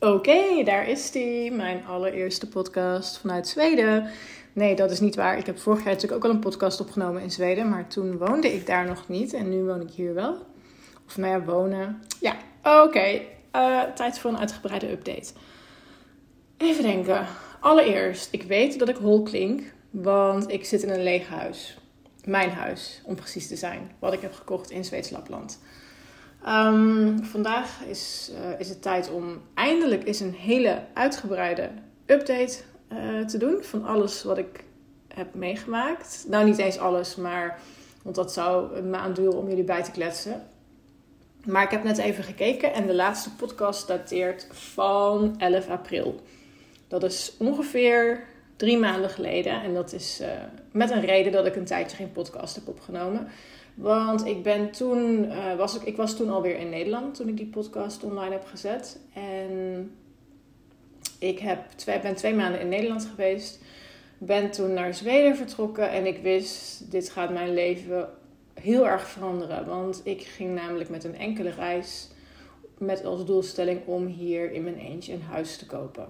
Oké, daar is die. Mijn allereerste podcast vanuit Zweden. Nee, dat is niet waar. Ik heb vorig jaar natuurlijk ook al een podcast opgenomen in Zweden. Maar toen woonde ik daar nog niet. En nu woon ik hier wel. Of nou ja, wonen. Ja, oké. Eh, tijd voor een uitgebreide update. Even denken. Allereerst, ik weet dat ik hol klink. Want ik zit in een leeg huis. Mijn huis, om precies te zijn. Wat ik heb gekocht in Zweeds Lapland. Um, vandaag is, uh, is het tijd om eindelijk eens een hele uitgebreide update uh, te doen van alles wat ik heb meegemaakt. Nou, niet eens alles, maar want dat zou een maand duren om jullie bij te kletsen. Maar ik heb net even gekeken en de laatste podcast dateert van 11 april. Dat is ongeveer drie maanden geleden. En dat is uh, met een reden dat ik een tijdje geen podcast heb opgenomen. Want ik ben toen, uh, was ik, ik was toen alweer in Nederland toen ik die podcast online heb gezet. En ik heb twee, ben twee maanden in Nederland geweest. Ben toen naar Zweden vertrokken en ik wist, dit gaat mijn leven heel erg veranderen. Want ik ging namelijk met een enkele reis met als doelstelling om hier in mijn eentje een huis te kopen.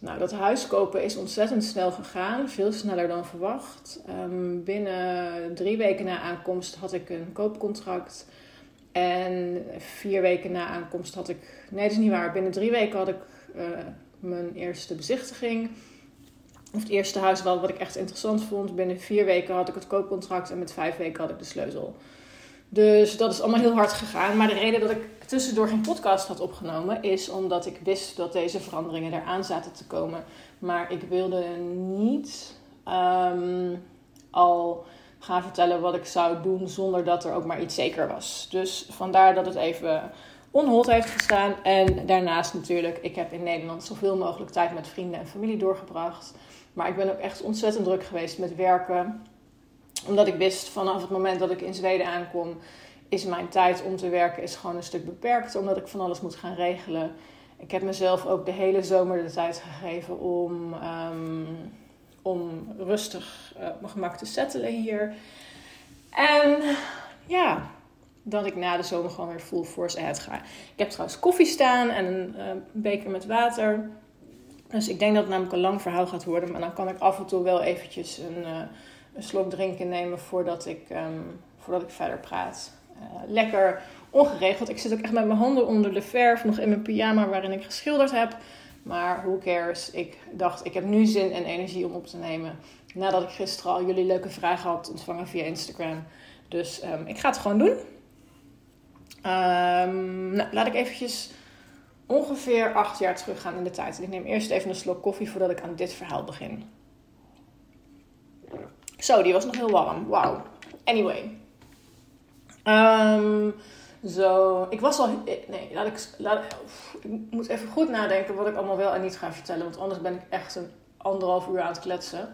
Nou, dat huis kopen is ontzettend snel gegaan, veel sneller dan verwacht. Um, binnen drie weken na aankomst had ik een koopcontract. En vier weken na aankomst had ik. Nee, dat is niet waar. Binnen drie weken had ik uh, mijn eerste bezichtiging. Of het eerste huis wel wat ik echt interessant vond. Binnen vier weken had ik het koopcontract en met vijf weken had ik de sleutel. Dus dat is allemaal heel hard gegaan. Maar de reden dat ik tussendoor geen podcast had opgenomen is omdat ik wist dat deze veranderingen eraan zaten te komen. Maar ik wilde niet um, al gaan vertellen wat ik zou doen zonder dat er ook maar iets zeker was. Dus vandaar dat het even onhold heeft gestaan. En daarnaast natuurlijk, ik heb in Nederland zoveel mogelijk tijd met vrienden en familie doorgebracht. Maar ik ben ook echt ontzettend druk geweest met werken. Omdat ik wist vanaf het moment dat ik in Zweden aankom, is mijn tijd om te werken is gewoon een stuk beperkt. Omdat ik van alles moet gaan regelen. Ik heb mezelf ook de hele zomer de tijd gegeven om, um, om rustig uh, mijn gemak te settelen hier. En ja, dat ik na de zomer gewoon weer full force ahead ga. Ik heb trouwens koffie staan en een uh, beker met water. Dus ik denk dat het namelijk een lang verhaal gaat worden. Maar dan kan ik af en toe wel eventjes een, uh, een slok drinken nemen voordat ik, um, voordat ik verder praat. Uh, lekker ongeregeld. Ik zit ook echt met mijn handen onder de verf. Nog in mijn pyjama waarin ik geschilderd heb. Maar who cares. Ik dacht, ik heb nu zin en energie om op te nemen. Nadat ik gisteren al jullie leuke vragen had ontvangen via Instagram. Dus um, ik ga het gewoon doen. Um, nou, laat ik eventjes ongeveer acht jaar teruggaan in de tijd. Ik neem eerst even een slok koffie voordat ik aan dit verhaal begin. Zo, die was nog heel warm. Wauw. Anyway. Um, zo, ik was al. Nee, laat ik, laat, ik moet even goed nadenken wat ik allemaal wel en niet ga vertellen. Want anders ben ik echt een anderhalf uur aan het kletsen.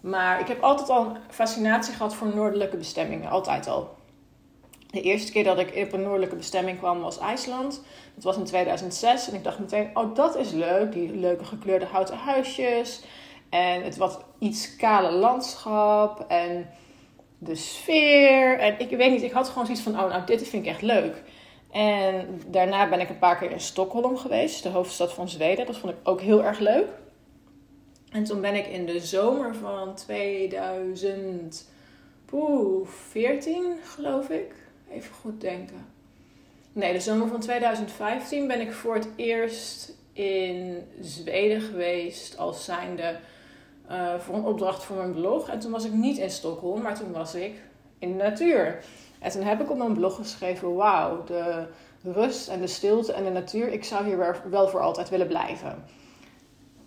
Maar ik heb altijd al een fascinatie gehad voor noordelijke bestemmingen. Altijd al. De eerste keer dat ik op een noordelijke bestemming kwam was IJsland. Dat was in 2006. En ik dacht meteen, oh dat is leuk. Die leuke gekleurde houten huisjes. En het wat iets kale landschap. En de sfeer. En ik weet niet, ik had gewoon zoiets van, oh nou dit vind ik echt leuk. En daarna ben ik een paar keer in Stockholm geweest. De hoofdstad van Zweden. Dat vond ik ook heel erg leuk. En toen ben ik in de zomer van 2014, geloof ik Even goed denken. Nee, de zomer van 2015 ben ik voor het eerst in Zweden geweest als zijnde uh, voor een opdracht voor mijn blog. En toen was ik niet in Stockholm, maar toen was ik in de natuur. En toen heb ik op mijn blog geschreven: Wauw, de rust en de stilte en de natuur, ik zou hier wel voor altijd willen blijven.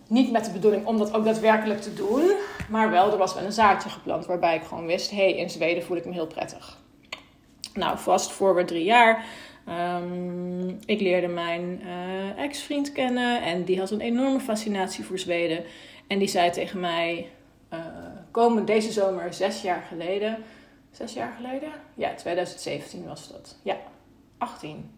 Niet met de bedoeling om dat ook daadwerkelijk te doen, maar wel, er was wel een zaadje geplant waarbij ik gewoon wist: hé, hey, in Zweden voel ik me heel prettig. Nou, vast forward drie jaar. Um, ik leerde mijn uh, ex-vriend kennen en die had een enorme fascinatie voor Zweden. En die zei tegen mij, uh, komen deze zomer zes jaar geleden. Zes jaar geleden? Ja, 2017 was dat. Ja, 18.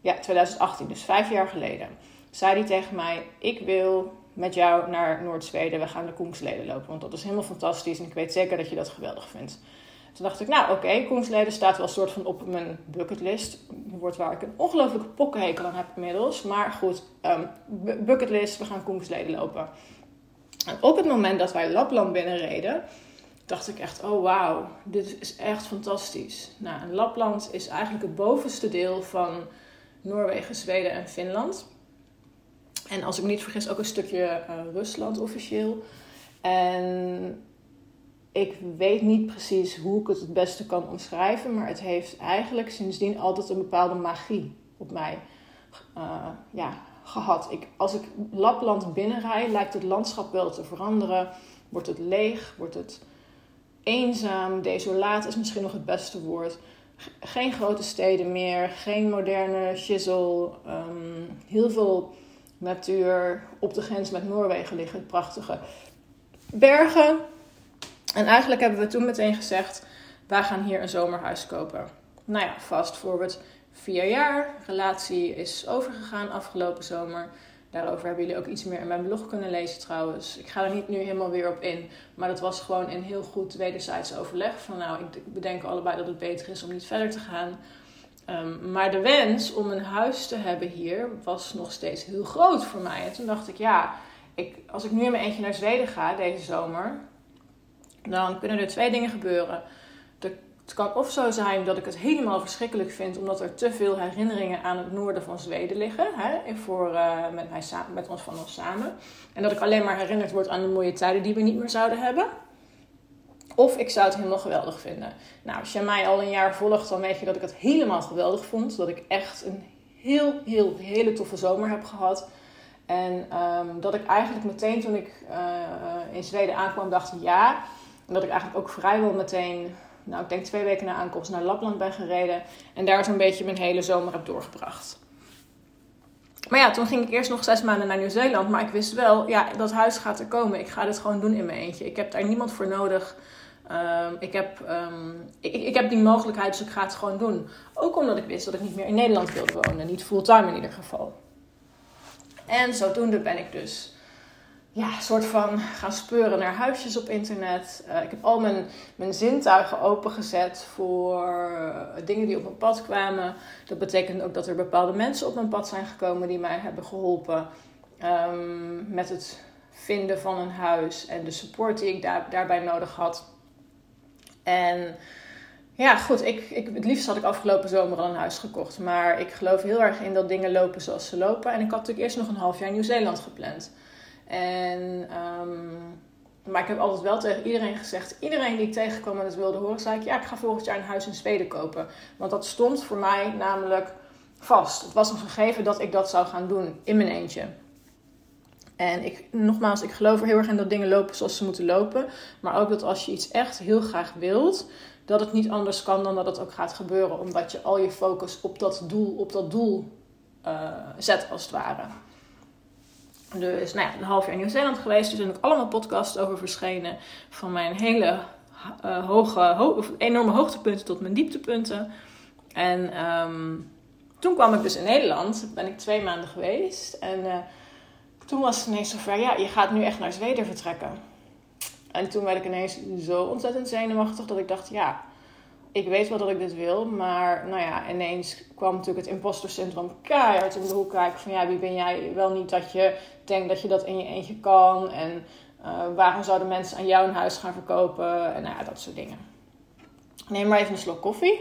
Ja, 2018, dus vijf jaar geleden. Zei hij tegen mij, ik wil met jou naar Noord-Zweden. We gaan de Koengsleden lopen, want dat is helemaal fantastisch. En ik weet zeker dat je dat geweldig vindt. Toen dacht ik, nou oké, okay, staat wel een soort van op mijn bucketlist. Een woord waar ik een ongelooflijke pokkenhekel aan heb inmiddels. Maar goed, um, bucketlist, we gaan Koensleden lopen. En op het moment dat wij Lapland binnenreden, dacht ik echt, oh wauw, dit is echt fantastisch. Nou, Lapland is eigenlijk het bovenste deel van Noorwegen, Zweden en Finland. En als ik me niet vergis, ook een stukje uh, Rusland officieel. En ik weet niet precies hoe ik het het beste kan omschrijven, maar het heeft eigenlijk sindsdien altijd een bepaalde magie op mij uh, ja, gehad. Ik, als ik Lapland binnenrij, lijkt het landschap wel te veranderen. Wordt het leeg, wordt het eenzaam, desolaat is misschien nog het beste woord. Geen grote steden meer, geen moderne shizzle, um, heel veel natuur. Op de grens met Noorwegen liggen prachtige bergen. En eigenlijk hebben we toen meteen gezegd: wij gaan hier een zomerhuis kopen. Nou ja, fast forward vier jaar. Relatie is overgegaan afgelopen zomer. Daarover hebben jullie ook iets meer in mijn blog kunnen lezen trouwens. Ik ga er niet nu helemaal weer op in. Maar dat was gewoon een heel goed wederzijds overleg. Van nou, ik bedenk allebei dat het beter is om niet verder te gaan. Ehm, maar de wens om een huis te hebben hier was nog steeds heel groot voor mij. En toen dacht ik, ja, ik, als ik nu in mijn eentje naar Zweden ga deze zomer, dan kunnen er twee dingen gebeuren. het kan of zo zijn dat ik het helemaal verschrikkelijk vind, omdat er te veel herinneringen aan het noorden van Zweden liggen. Hè, voor, uh, met, mij, met ons van ons samen. En dat ik alleen maar herinnerd word aan de mooie tijden die we niet meer zouden hebben. Of ik zou het helemaal geweldig vinden. Nou, als je mij al een jaar volgt, dan weet je dat ik het helemaal geweldig vond. Dat ik echt een heel, heel, hele toffe zomer heb gehad. En um, dat ik eigenlijk meteen toen ik uh, in Zweden aankwam, dacht ja. Dat ik eigenlijk ook vrijwel meteen, nou ik denk twee weken na aankomst, naar Lapland ben gereden. En daar zo'n beetje mijn hele zomer heb doorgebracht. Maar ja, toen ging ik eerst nog zes maanden naar Nieuw-Zeeland. Maar ik wist wel, ja, dat huis gaat er komen. Ik ga dit gewoon doen in mijn eentje. Ik heb daar niemand voor nodig. Um, ik, heb, um, ik, ik, heb die mogelijkheid, dus ik ga het gewoon doen. Ook omdat ik wist dat ik niet meer in Nederland wilde wonen. Niet fulltime in ieder geval. En zodoende ben ik dus ja, soort van gaan speuren naar huisjes op internet. Uh, ik heb al mijn, mijn zintuigen opengezet voor uh, dingen die op mijn pad kwamen. Dat betekent ook dat er bepaalde mensen op mijn pad zijn gekomen die mij hebben geholpen um, met het vinden van een huis en de support die ik daar, daarbij nodig had. En ja, goed, ik, ik, het liefst had ik afgelopen zomer al een huis gekocht. Maar ik geloof heel erg in dat dingen lopen zoals ze lopen. En ik had natuurlijk eerst nog een half jaar Nieuw-Zeeland gepland. En, um, maar ik heb altijd wel tegen iedereen gezegd, iedereen die ik tegenkwam en het wilde horen, zei ik, ja, ik ga volgend jaar een huis in Zweden kopen. Want dat stond voor mij namelijk vast. Het was een gegeven dat ik dat zou gaan doen in mijn eentje. En ik, nogmaals, ik geloof er heel erg in dat dingen lopen zoals ze moeten lopen. Maar ook dat als je iets echt heel graag wilt, dat het niet anders kan dan dat het ook gaat gebeuren. Omdat je al je focus op dat doel, op dat doel uh, zet, als het ware. Dus nou ja, een half jaar in Nieuw-Zeeland geweest. Er zijn ook allemaal podcasts over verschenen. Van mijn hele uh, hoge, ho enorme hoogtepunten tot mijn dieptepunten. En um, toen kwam ik dus in Nederland. Ben ik twee maanden geweest. En uh, toen was het ineens zover. Ja, je gaat nu echt naar Zweden vertrekken. En toen werd ik ineens zo ontzettend zenuwachtig dat ik dacht, ja, ik weet wel dat ik dit wil. Maar nou ja, ineens kwam natuurlijk het imposter syndroom keihard om de hoek kijken. Van ja, wie ben jij wel niet dat je denkt dat je dat in je eentje kan. En uh, waarom zouden mensen aan jou een huis gaan verkopen. En nou ja, dat soort dingen. Neem maar even een slok koffie.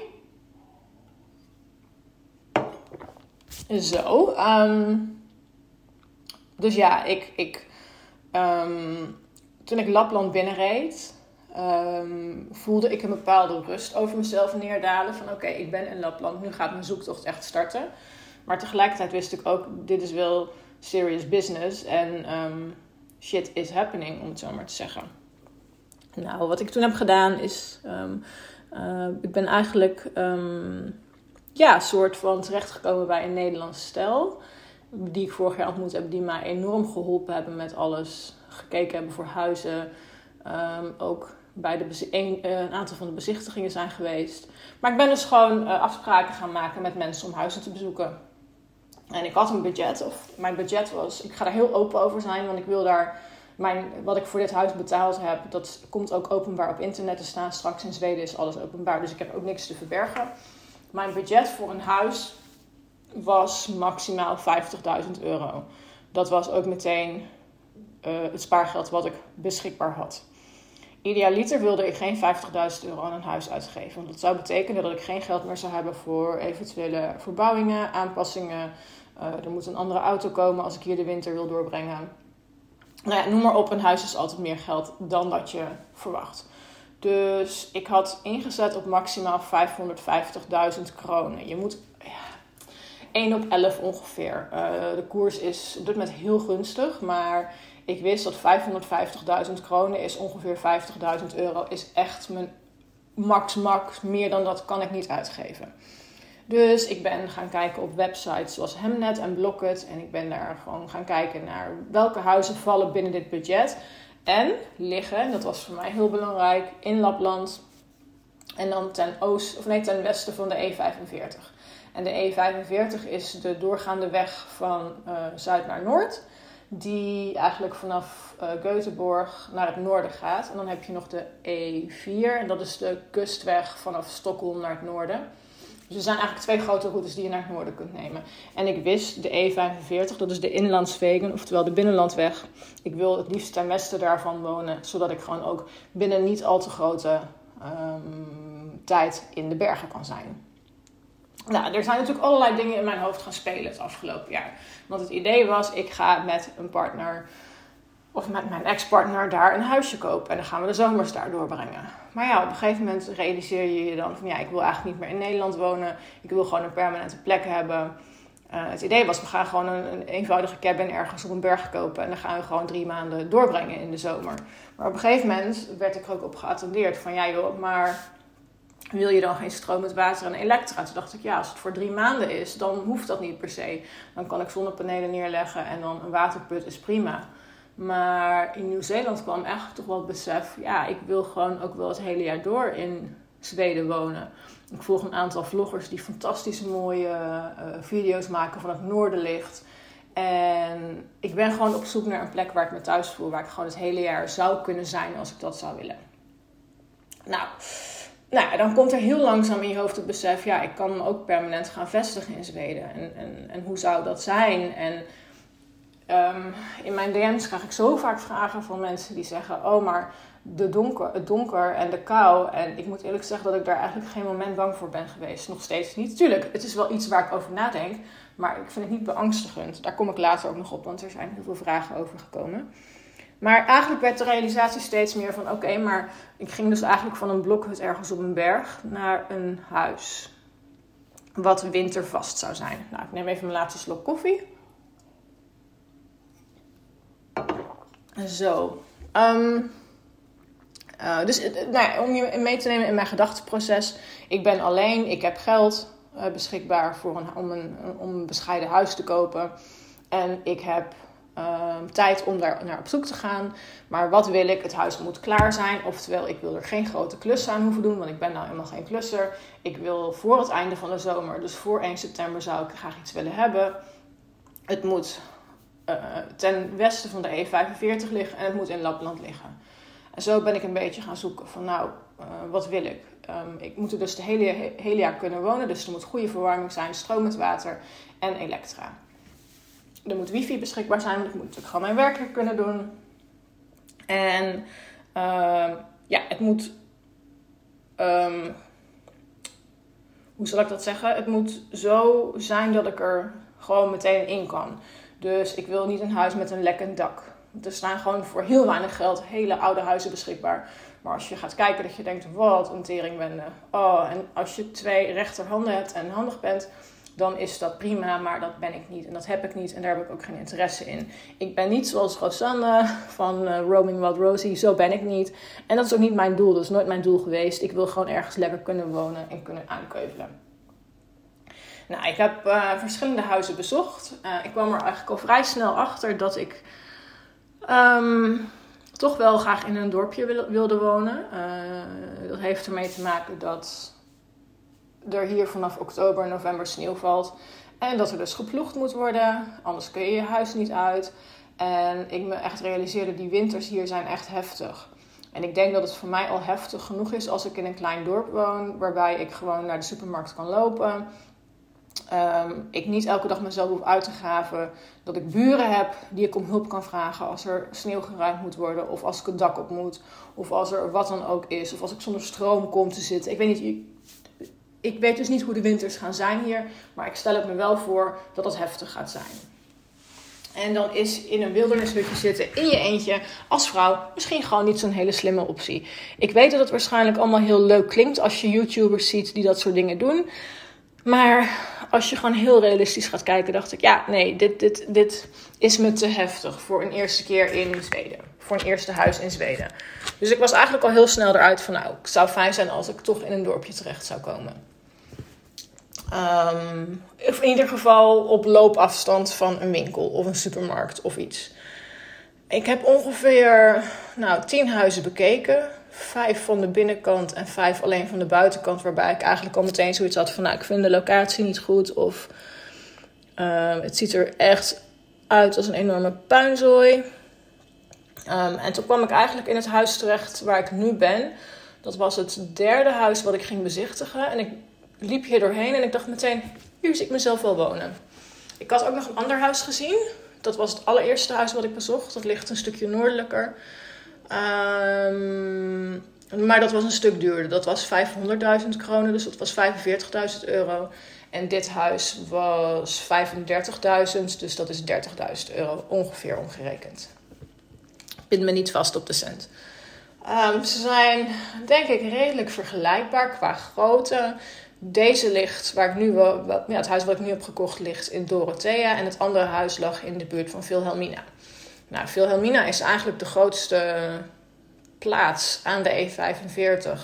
Zo. Um, dus ja, ik, ik um, toen ik Lapland binnenreed, um, voelde ik een bepaalde rust over mezelf neerdalen. Van oké, ik ben in Lapland, nu gaat mijn zoektocht echt starten. Maar tegelijkertijd wist ik ook, dit is wel serious business en um, shit is happening, om het zo maar te zeggen. Nou, wat ik toen heb gedaan is, um, uh, ik ben eigenlijk ja, soort van terechtgekomen bij een Nederlandse stel. Die ik vorig jaar ontmoet heb, die mij enorm geholpen hebben met alles gekeken hebben voor huizen. Ook bij de een, eh, een, aantal van de bezichtigingen zijn geweest. Maar ik ben dus gewoon uh, afspraken gaan maken met mensen om huizen te bezoeken. En ik had een budget, of mijn budget was, ik ga daar heel open over zijn, want ik wil daar mijn, wat ik voor dit huis betaald heb, dat komt ook openbaar op internet te staan. Straks in Zweden is alles openbaar, dus ik heb ook niks te verbergen. Mijn budget voor een huis was maximaal 50.000 euro. Dat was ook meteen uh, het spaargeld wat ik beschikbaar had. Idealiter wilde ik geen 50.000 euro aan een huis uitgeven. Want dat zou betekenen dat ik geen geld meer zou hebben voor eventuele verbouwingen, aanpassingen. Uh, er moet een andere auto komen als ik hier de winter wil doorbrengen. Nou ja, noem maar op, een huis is altijd meer geld dan dat je verwacht. Dus ik had ingezet op maximaal 550.000 kronen. Je moet ja, 1 op 11 ongeveer. Uh, de koers is dit moment heel gunstig, maar ik wist dat 550.000 kronen is ongeveer 50.000 euro. Is echt mijn max max. Meer dan dat kan ik niet uitgeven. Dus ik ben gaan kijken op websites zoals Hemnet en Blocket. En ik ben daar gewoon gaan kijken naar welke huizen vallen binnen dit budget. En liggen, dat was voor mij heel belangrijk, in Lapland. En dan ten, oost, of nee, ten westen van de E45. En de E45 is de doorgaande weg van uh, zuid naar noord die eigenlijk vanaf uh, Göteborg naar het noorden gaat. En dan heb je nog de E4 en dat is de kustweg vanaf Stockholm naar het noorden. Dus er zijn eigenlijk twee grote routes die je naar het noorden kunt nemen. En ik wist de E45, dat is de Inlandswegen, oftewel de binnenlandweg. Ik wil het liefst ten westen daarvan wonen, zodat ik gewoon ook binnen niet al te grote um, tijd in de bergen kan zijn. Nou, er zijn natuurlijk allerlei dingen in mijn hoofd gaan spelen het afgelopen jaar. Want het idee was, ik ga met een partner of met mijn ex-partner daar een huisje kopen. En dan gaan we de zomers daar doorbrengen. Maar ja, op een gegeven moment realiseer je je dan van ja, ik wil eigenlijk niet meer in Nederland wonen. Ik wil gewoon een permanente plek hebben. Uh, het idee was, we gaan gewoon een, een, eenvoudige cabin ergens op een berg kopen. En dan gaan we gewoon drie maanden doorbrengen in de zomer. Maar op een gegeven moment werd ik er ook op geattendeerd van ja joh, maar wil je dan geen stroom met water en elektra? Toen dacht ik, ja, als het voor drie maanden is, dan hoeft dat niet per se. Dan kan ik zonnepanelen neerleggen en dan een waterput is prima. Maar in Nieuw-Zeeland kwam echt toch wel het besef, ja, ik wil gewoon ook wel het hele jaar door in Zweden wonen. Ik volg een aantal vloggers die fantastische mooie uh, video's maken van het noorderlicht. En ik ben gewoon op zoek naar een plek waar ik me thuis voel, waar ik gewoon het hele jaar zou kunnen zijn als ik dat zou willen. Nou, nou, dan komt er heel langzaam in je hoofd het besef, ja, ik kan me ook permanent gaan vestigen in Zweden. En, en, en hoe zou dat zijn? En um, in mijn DM's krijg ik zo vaak vragen van mensen die zeggen, oh, maar de donker, het donker en de kou. En ik moet eerlijk zeggen dat ik daar eigenlijk geen moment bang voor ben geweest. Nog steeds niet. Tuurlijk, het is wel iets waar ik over nadenk. Maar ik vind het niet beangstigend. Daar kom ik later ook nog op, want er zijn heel veel vragen over gekomen. Maar eigenlijk werd de realisatie steeds meer van: oké, maar ik ging dus eigenlijk van een blokhut ergens op een berg naar een huis. Wat wintervast zou zijn. Nou, ik neem even mijn laatste slok koffie. Zo. Um, uh, dus uh, nou, om je mee te nemen in mijn gedachteproces. Ik ben alleen, ik heb geld beschikbaar voor een, om, een, om een bescheiden huis te kopen. En ik heb Ehm, tijd om daar naar op zoek te gaan. Maar wat wil ik? Het huis moet klaar zijn. Oftewel, ik wil er geen grote klussen aan hoeven doen, want ik ben nou helemaal geen klusser. Ik wil voor het einde van de zomer, dus voor 1 september, zou ik graag iets willen hebben. Het moet uh, ten westen van de E45 liggen en het moet in Lapland liggen. En zo ben ik een beetje gaan zoeken van nou, uh, wat wil ik? Um, ik moet er dus het hele, hele jaar kunnen wonen, dus er moet goede verwarming zijn, stroom met water en elektra. Er moet wifi beschikbaar zijn, want ik moet natuurlijk gewoon mijn werk kunnen doen. En uh, ja, het moet. Um, hoe zal ik dat zeggen? Het moet zo zijn dat ik er gewoon meteen in kan. Dus ik wil niet een huis met een lekkend dak. Er staan gewoon voor heel weinig geld hele oude huizen beschikbaar. Maar als je gaat kijken dat je denkt, wat een teringbende. Oh, en als je twee rechterhanden hebt en handig bent, dan is dat prima, maar dat ben ik niet en dat heb ik niet en daar heb ik ook geen interesse in. Ik ben niet zoals Rosanne van uh, Roaming Wild Rosie, zo ben ik niet. En dat is ook niet mijn doel, dat is nooit mijn doel geweest. Ik wil gewoon ergens lekker kunnen wonen en kunnen aankeuvelen. Nou, ik heb uh, verschillende huizen bezocht. Uh, ik kwam er eigenlijk al vrij snel achter dat ik um, toch wel graag in een dorpje wilde wonen. dat heeft ermee te maken dat er hier vanaf oktober, november sneeuw valt. En dat er dus geploegd moet worden, anders kun je je huis niet uit. En ik me echt realiseerde, die winters hier zijn echt heftig. En ik denk dat het voor mij al heftig genoeg is als ik in een klein dorp woon, waarbij ik gewoon naar de supermarkt kan lopen. Ehm, ik niet elke dag mezelf hoef uit te graven. Dat ik buren heb die ik om hulp kan vragen als er sneeuw geruimd moet worden. Of als ik het dak op moet. Of als er wat dan ook is. Of als ik zonder stroom kom te zitten. Ik weet niet, ik weet dus niet hoe de winters gaan zijn hier. Maar ik stel het me wel voor dat het heftig gaat zijn. En dan is in een wildernishutje zitten in je eentje als vrouw misschien gewoon niet zo'n hele slimme optie. Ik weet dat het waarschijnlijk allemaal heel leuk klinkt als je YouTubers ziet die dat soort dingen doen. Maar als je gewoon heel realistisch gaat kijken, dacht ik, ja, nee, dit, dit, dit is me te heftig voor een eerste keer in Zweden. Voor een eerste huis in Zweden. Dus ik was eigenlijk al heel snel eruit van, nou, het zou fijn zijn als ik toch in een dorpje terecht zou komen. Um, of in ieder geval op loopafstand van een winkel of een supermarkt of iets. Ik heb ongeveer nou, tien huizen bekeken. Vijf van de binnenkant en vijf alleen van de buitenkant. Waarbij ik eigenlijk al meteen zoiets had van... Nou, ik vind de locatie niet goed. Of uh, het ziet er echt uit als een enorme puinzooi. Um, en toen kwam ik eigenlijk in het huis terecht waar ik nu ben. Dat was het derde huis wat ik ging bezichtigen. En ik liep hier doorheen en ik dacht meteen, hier zie ik mezelf wel wonen. Ik had ook nog een ander huis gezien. Dat was het allereerste huis wat ik bezocht. Dat ligt een stukje noordelijker. Um, maar dat was een stuk duurder. Dat was 500.000 kronen, dus dat was 45.000 euro. En dit huis was 35.000, dus dat is 30.000 euro ongeveer omgerekend. Ik bind me niet vast op de cent. Um, ze zijn denk ik redelijk vergelijkbaar qua grootte. Deze ligt, waar ik nu, ja, het huis wat ik nu heb gekocht, ligt in Dorothea. En het andere huis lag in de buurt van Vilhelmina. Nou, Vilhelmina is eigenlijk de grootste plaats aan de E45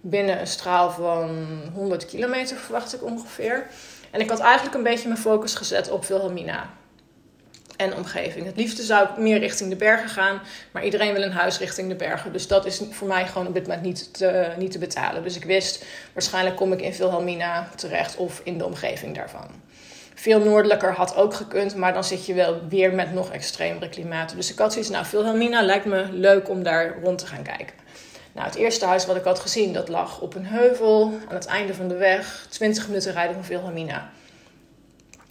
binnen een straal van 100 kilometer, verwacht ik ongeveer. En ik had eigenlijk een beetje mijn focus gezet op Vilhelmina en omgeving. Het liefste zou ik meer richting de bergen gaan, maar iedereen wil een huis richting de bergen. Dus dat is voor mij gewoon op dit moment niet te, niet te betalen. Dus ik wist, waarschijnlijk kom ik in Vilhelmina terecht of in de omgeving daarvan. Veel noordelijker had ook gekund, maar dan zit je wel weer met nog extremere klimaten. Dus ik had zoiets, nou, Vilhelmina lijkt me leuk om daar rond te gaan kijken. Nou, het eerste huis wat ik had gezien, dat lag op een heuvel aan het einde van de weg, 20 minuten rijden van Vilhelmina.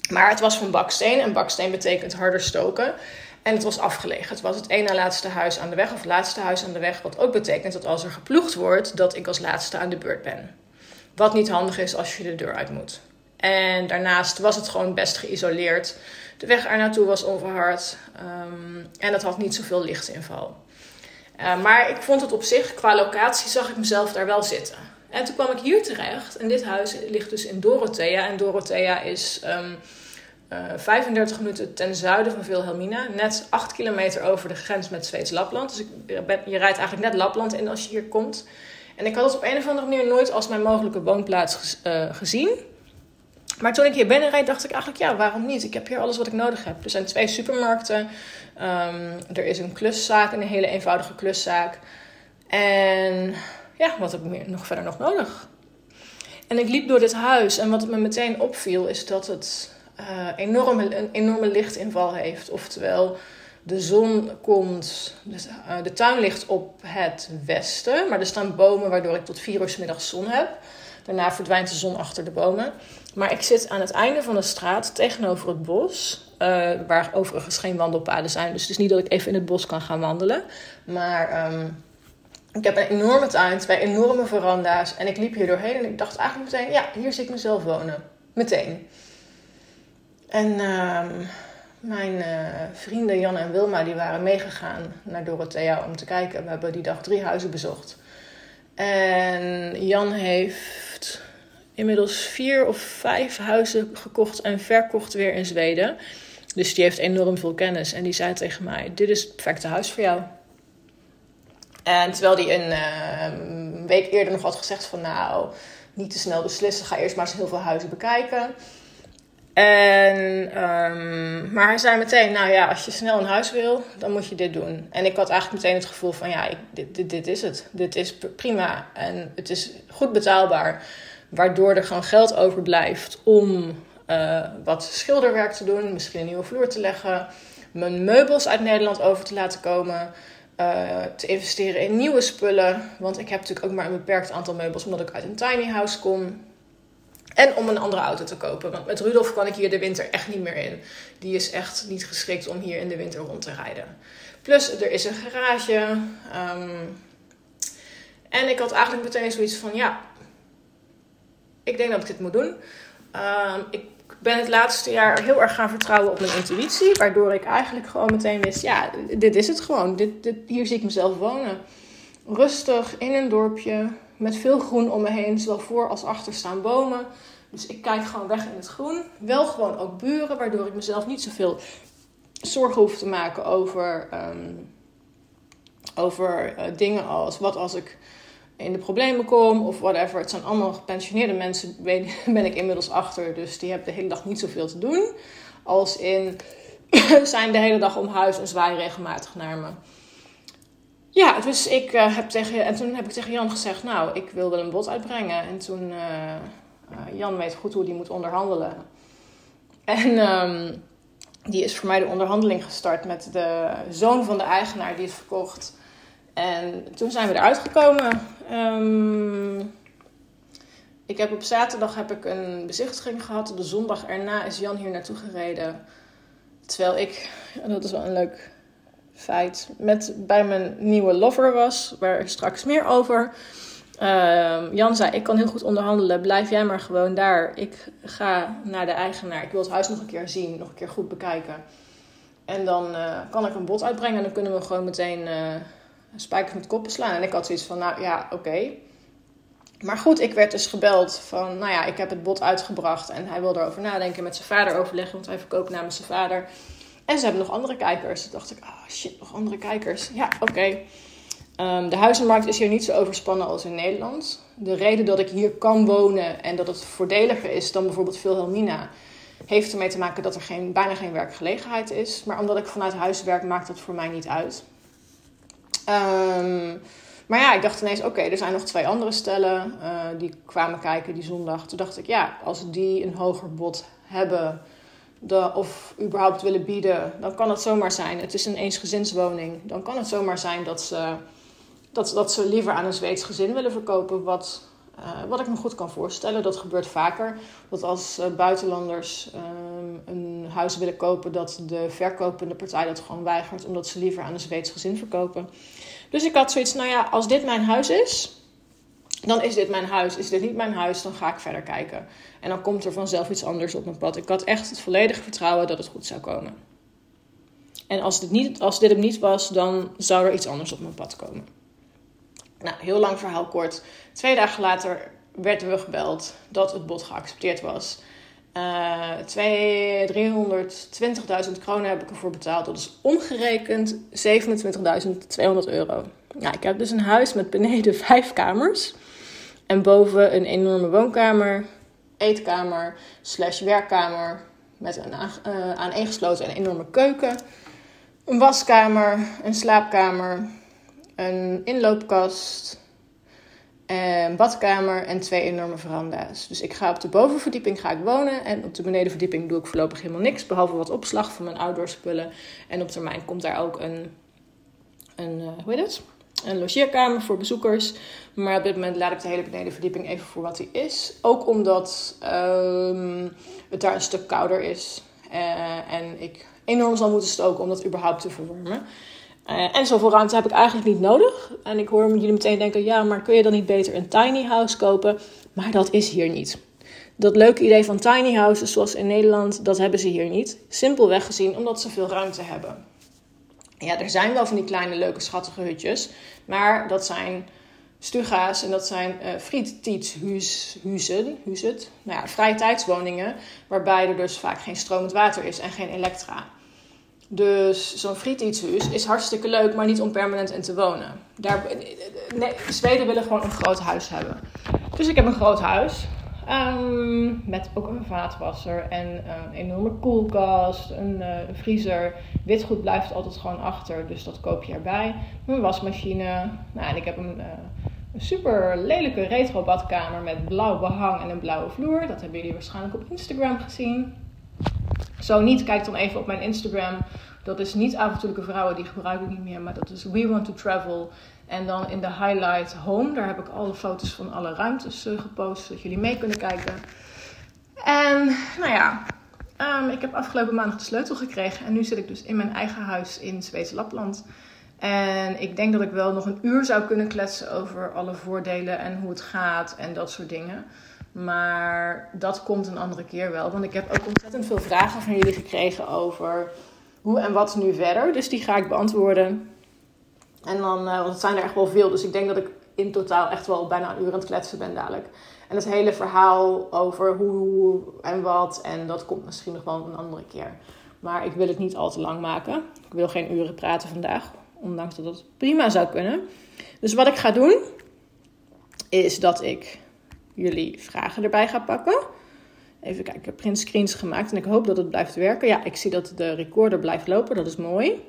Maar het was van baksteen en baksteen betekent harder stoken. En het was afgelegen. Het was het ene laatste huis aan de weg, of laatste huis aan de weg. Wat ook betekent dat als er geploegd wordt, dat ik als laatste aan de beurt ben. Wat niet handig is als je de deur uit moet. En daarnaast was het gewoon best geïsoleerd. De weg er naartoe was onverhard. Um, en het had niet zoveel lichtinval. Uh, maar ik vond het op zich, qua locatie, zag ik mezelf daar wel zitten. En toen kwam ik hier terecht. En dit huis ligt dus in Dorothea. En Dorothea is um, uh, 35 minuten ten zuiden van Wilhelmina. Net 8 kilometer over de grens met Zweeds-Lapland. Dus ik ben, je rijdt eigenlijk net Lapland in als je hier komt. En ik had het op een of andere manier nooit als mijn mogelijke woonplaats uh, gezien. Maar toen ik hier binnenreed, dacht ik eigenlijk, ja, waarom niet? Ik heb hier alles wat ik nodig heb. Er zijn twee supermarkten. Um, er is een kluszaak, een hele eenvoudige kluszaak. En ja, wat heb ik meer, nog verder nog nodig? En ik liep door dit huis en wat me meteen opviel is dat het uh, enorme, een enorme lichtinval heeft. Oftewel, de zon komt, uh, de tuin ligt op het westen, maar er staan bomen waardoor ik tot vier uur s middags zon heb. Daarna verdwijnt de zon achter de bomen. Maar ik zit aan het einde van de straat tegenover het bos. Uh, waar overigens geen wandelpaden zijn. Dus het is niet dat ik even in het bos kan gaan wandelen. Maar um, ik heb een enorme tuin, twee enorme veranda's. En ik liep hier doorheen en ik dacht eigenlijk meteen, ja, hier zie ik mezelf wonen. Meteen. En uh, mijn uh, vrienden Jan en Wilma, die waren meegegaan naar Dorothea om te kijken. We hebben die dag drie huizen bezocht. En Jan heeft inmiddels vier of vijf huizen gekocht en verkocht weer in Zweden. Dus die heeft enorm veel kennis. En die zei tegen mij: Dit is het perfecte huis voor jou. En terwijl hij een uh, week eerder nog had gezegd: van nou, niet te snel beslissen, ga eerst maar eens heel veel huizen bekijken. En, um, maar hij zei meteen, nou ja, als je snel een huis wil, dan moet je dit doen. En ik had eigenlijk meteen het gevoel van, ja, ik, dit, dit, dit is het. Dit is prima en het is goed betaalbaar. Waardoor er gewoon geld overblijft om uh, wat schilderwerk te doen. Misschien een nieuwe vloer te leggen. mijn meubels uit Nederland over te laten komen. Uh, te investeren in nieuwe spullen. Want ik heb natuurlijk ook maar een beperkt aantal meubels omdat ik uit een tiny house kom. En om een andere auto te kopen. Want met Rudolf kan ik hier de winter echt niet meer in. Die is echt niet geschikt om hier in de winter rond te rijden. Plus, er is een garage. Um, en ik had eigenlijk meteen zoiets van: ja, ik denk dat ik dit moet doen. Um, ik ben het laatste jaar heel erg gaan vertrouwen op mijn intuïtie. Waardoor ik eigenlijk gewoon meteen wist: ja, dit is het gewoon. Dit, dit, hier zie ik mezelf wonen. Rustig in een dorpje met veel groen om me heen. Zowel voor als achter staan bomen. Dus ik kijk gewoon weg in het groen. Wel gewoon ook buren, waardoor ik mezelf niet zoveel zorgen hoef te maken over, um, over uh, dingen als wat als ik in de problemen kom of whatever. Het zijn allemaal gepensioneerde mensen, ben ik inmiddels achter. Dus die hebben de hele dag niet zoveel te doen. Als in zijn de hele dag om huis en zwaaien regelmatig naar me. Ja, dus ik uh, heb tegen, en toen heb ik tegen Jan gezegd, nou, ik wil wel een bod uitbrengen. En toen, uh, Jan weet goed hoe die moet onderhandelen. En um, die is voor mij de onderhandeling gestart met de zoon van de eigenaar die het verkocht. En toen zijn we eruit gekomen. Um, ik heb op zaterdag heb ik een bezichtiging gehad. De zondag erna is Jan hier naartoe gereden. Terwijl ik, en dat is wel een leuk feit, met, bij mijn nieuwe lover was. Waar straks meer over. Uh, Jan zei: Ik kan heel goed onderhandelen. Blijf jij maar gewoon daar. Ik ga naar de eigenaar. Ik wil het huis nog een keer zien, nog een keer goed bekijken. En dan uh, kan ik een bod uitbrengen en dan kunnen we gewoon meteen uh, spijkers met koppen slaan. En ik had zoiets van: Nou ja, oké. Maar goed, ik werd dus gebeld van: Nou ja, ik heb het bod uitgebracht. En hij wil erover nadenken, met zijn vader overleggen, want hij verkoopt namens zijn vader. En ze hebben nog andere kijkers. Toen dacht ik: Oh shit, nog andere kijkers. Ja, oké. Um, de huizenmarkt is hier niet zo overspannen als in Nederland. De reden dat ik hier kan wonen en dat het voordeliger is dan bijvoorbeeld Wilhelmina, heeft ermee te maken dat er geen, bijna geen werkgelegenheid is. Maar omdat ik vanuit huis werk, maakt dat voor mij niet uit. Um, maar ja, ik dacht ineens, oké, er zijn nog twee andere stellen uh, die kwamen kijken die zondag. Toen dacht ik, ja, als die een hoger bod hebben of überhaupt willen bieden, dan kan het zomaar zijn. Het is een eensgezinswoning. Dan kan het zomaar zijn dat ze dat, dat ze liever aan een Zweeds gezin willen verkopen. Wat, uh, wat ik me goed kan voorstellen. Dat gebeurt vaker. Dat als uh, buitenlanders um, een huis willen kopen, dat de verkopende partij dat gewoon weigert. Omdat ze liever aan een Zweeds gezin verkopen. Dus ik had zoiets, nou ja, als dit mijn huis is, dan is dit mijn huis. Is dit niet mijn huis, dan ga ik verder kijken. En dan komt er vanzelf iets anders op mijn pad. Ik had echt het volledige vertrouwen dat het goed zou komen. En als dit, niet, als dit hem niet was, dan zou er iets anders op mijn pad komen. Nou, heel lang verhaal kort. Twee dagen later werden we gebeld dat het bod geaccepteerd was. Uh, 320.000 kronen heb ik ervoor betaald. Dat is omgerekend 27.200 euro. Nou, ik heb dus een huis met beneden vijf kamers. En boven een enorme woonkamer, eetkamer, slash werkkamer. Met een uh, aaneengesloten en enorme keuken. Een waskamer, een slaapkamer, een inloopkast, een badkamer en twee enorme veranda's. Dus ik ga op de bovenverdieping ga ik wonen en op de benedenverdieping doe ik voorlopig helemaal niks, behalve wat opslag van mijn outdoor spullen. En op termijn komt daar ook een, een uh, hoe heet het? Een logeerkamer voor bezoekers. Maar op dit moment laat ik de hele benedenverdieping even voor wat die is. Ook omdat um, het daar een stuk kouder is. Uh, en ik enorm zal moeten stoken om dat überhaupt te verwarmen. Uh, en zoveel ruimte heb ik eigenlijk niet nodig. En ik hoor jullie meteen denken: ja, maar kun je dan niet beter een tiny house kopen? Maar dat is hier niet. Dat leuke idee van tiny houses, zoals in Nederland, dat hebben ze hier niet. Simpelweg gezien omdat ze veel ruimte hebben. Ja, er zijn wel van die kleine, leuke, schattige hutjes. Maar dat zijn stuga's en dat zijn uh, frietietshuizen, huizen, nou ja, vrije tijdswoningen, waarbij er dus vaak geen stromend water is en geen elektra. Dus zo'n frietietshuis is hartstikke leuk, maar niet om permanent in te wonen. Daar, Zweden willen gewoon een groot huis hebben. Dus ik heb een groot huis. Um, met ook een vaatwasser en een enorme koelkast, een, uh, een vriezer. Witgoed blijft altijd gewoon achter, dus dat koop je erbij. Mijn wasmachine. Nou, en ik heb een, uh, een super lelijke retro badkamer met blauw behang en een blauwe vloer. Dat hebben jullie waarschijnlijk op Instagram gezien. Zo niet, kijk dan even op mijn Instagram. Dat is niet avontuurlijke vrouwen, die gebruik ik niet meer. Maar dat is We Want to Travel. En dan in de highlight home, daar heb ik alle foto's van alle ruimtes uh, gepost. Zodat jullie mee kunnen kijken. En nou ja, um, ik heb afgelopen maandag de sleutel gekregen. En nu zit ik dus in mijn eigen huis in Zweeds Lapland. En ik denk dat ik wel nog een uur zou kunnen kletsen over alle voordelen en hoe het gaat en dat soort dingen. Maar dat komt een andere keer wel. Want ik heb ook ontzettend veel vragen van jullie gekregen over hoe en wat nu verder. Dus die ga ik beantwoorden. En dan, uh, want het zijn er echt wel veel. Dus ik denk dat ik in totaal echt wel bijna een uur aan het kletsen ben dadelijk. En het hele verhaal over hoe en wat. En dat komt misschien nog wel een andere keer. Maar ik wil het niet al te lang maken. Ik wil geen uren praten vandaag. Ondanks dat het prima zou kunnen. Dus wat ik ga doen, is dat ik jullie vragen erbij ga pakken. Even kijken, ik heb print screens gemaakt en ik hoop dat het blijft werken. Ja, ik zie dat de recorder blijft lopen, dat is mooi.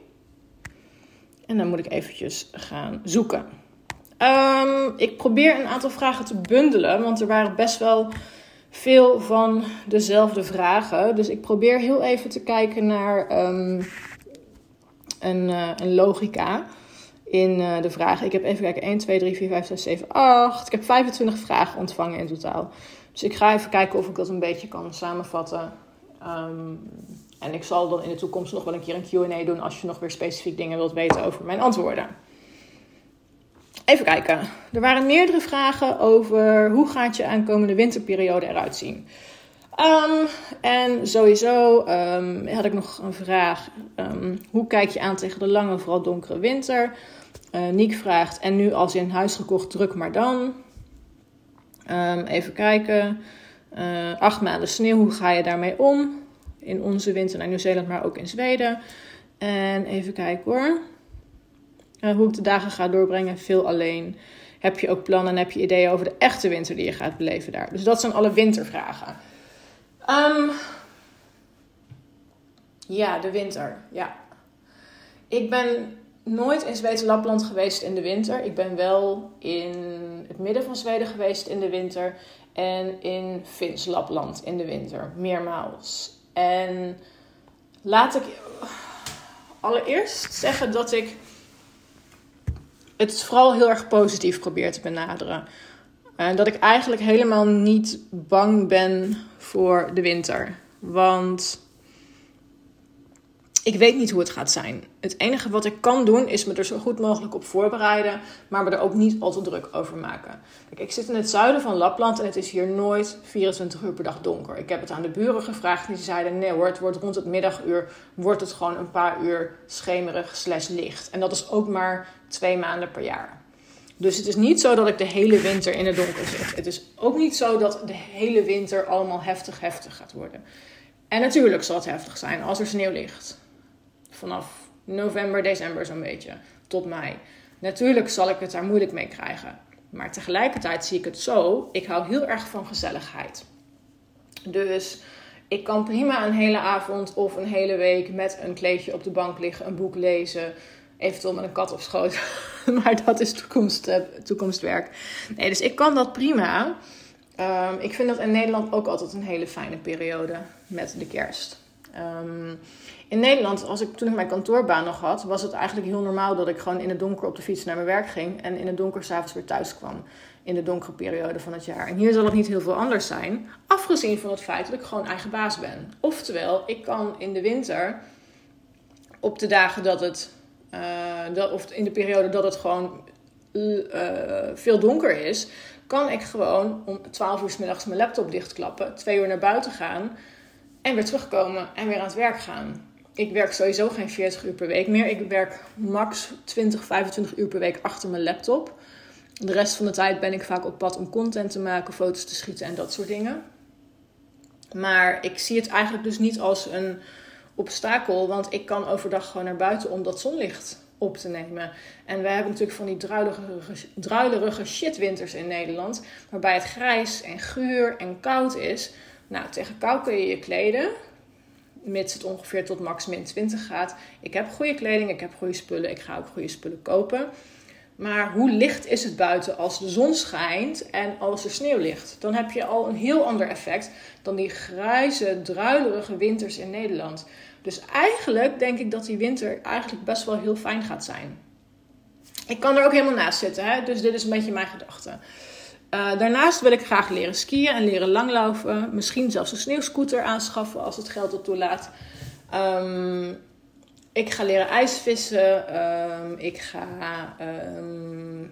En dan moet ik eventjes gaan zoeken. Um, ik probeer een aantal vragen te bundelen, want er waren best wel veel van dezelfde vragen. Dus ik probeer heel even te kijken naar um, een, uh, een logica in uh, de vragen. Ik heb even kijken, 1, 2, 3, 4, 5, 6, 7, 8. Ik heb 25 vragen ontvangen in totaal. Dus ik ga even kijken of ik dat een beetje kan samenvatten. Um, en ik zal dan in de toekomst nog wel een keer een Q&A doen als je nog weer specifiek dingen wilt weten over mijn antwoorden. Even kijken. Er waren meerdere vragen over hoe gaat je aankomende winterperiode eruit zien. Um, en sowieso um, had ik nog een vraag. Hoe kijk je aan tegen de lange, vooral donkere winter? Uh, Niek vraagt, en nu als een huis gekocht, druk maar dan. even kijken. Uh, acht maanden sneeuw, hoe ga je daarmee om? In onze winter naar Nieuw-Zeeland, maar ook in Zweden. En even kijken hoor. Uh, hoe ik de dagen ga doorbrengen, veel alleen. Heb je ook plannen en heb je ideeën over de echte winter die je gaat beleven daar? Dus dat zijn alle wintervragen. Um, ja, de winter. Ja. Ik ben nooit in Zweedse Lapland geweest in de winter. Ik ben wel in het midden van Zweden geweest in de winter. En in Fins Lapland in de winter. Meermaals. En laat ik allereerst zeggen dat ik het vooral heel erg positief probeer te benaderen. En dat ik eigenlijk helemaal niet bang ben voor de winter. Want ik weet niet hoe het gaat zijn. Het enige wat ik kan doen is me er zo goed mogelijk op voorbereiden, maar me er ook niet al te druk over maken. Kijk, ik zit in het zuiden van Lapland en het is hier nooit 24 uur per dag donker. Ik heb het aan de buren gevraagd en die zeiden nee hoor, het wordt rond het middaguur wordt het gewoon een paar uur schemerig slash licht. En dat is ook maar twee maanden per jaar. Dus het is niet zo dat ik de hele winter in het donker zit. Het is ook niet zo dat de hele winter allemaal heftig heftig gaat worden. En natuurlijk zal het heftig zijn als er sneeuw ligt. Vanaf november, december zo'n beetje, tot mei. Natuurlijk zal ik het daar moeilijk mee krijgen. Maar tegelijkertijd zie ik het zo, ik hou heel erg van gezelligheid. Dus ik kan prima een hele avond of een hele week met een kleedje op de bank liggen, een boek lezen, Eventueel met een kat op schoot. maar dat is toekomst, uh, toekomstwerk. Nee, dus ik kan dat prima. Um, ik vind dat in Nederland ook altijd een hele fijne periode met de kerst. Um, in Nederland, als ik, toen ik mijn kantoorbaan nog had, was het eigenlijk heel normaal dat ik gewoon in het donker op de fiets naar mijn werk ging en in het donker s'avonds weer thuis kwam. In de donkere periode van het jaar. En hier zal het niet heel veel anders zijn, afgezien van het feit dat ik gewoon eigen baas ben. Oftewel, ik kan in de winter, op de dagen dat het uh, dat, of in de periode dat het gewoon uh, veel donker is, kan ik gewoon om 12 uur s middags mijn laptop dichtklappen, twee uur naar buiten gaan en weer terugkomen en weer aan het werk gaan. Ik werk sowieso geen 40 uur per week meer. Ik werk max 20, 25 uur per week achter mijn laptop. De rest van de tijd ben ik vaak op pad om content te maken, foto's te schieten en dat soort dingen. Maar ik zie het eigenlijk dus niet als een obstakel, want ik kan overdag gewoon naar buiten om dat zonlicht op te nemen. En wij hebben natuurlijk van die druilerige, druilerige shitwinters in Nederland, waarbij het grijs en guur en koud is. Nou, tegen kou kun je je kleden, mits het ongeveer tot max min 20 gaat. Ik heb goede kleding, ik heb goede spullen, ik ga ook goede spullen kopen. Maar hoe licht is het buiten als de zon schijnt en als er sneeuw ligt? Dan heb je al een heel ander effect dan die grijze, druilerige winters in Nederland. Dus eigenlijk denk ik dat die winter eigenlijk best wel heel fijn gaat zijn. Ik kan er ook helemaal naast zitten, hè? dus dit is een beetje mijn gedachte. Uh, daarnaast wil ik graag leren skiën en leren langlopen. Misschien zelfs een sneeuwscooter aanschaffen als het geld dat toelaat. Um, ik ga leren ijsvissen. Um, ik ga um,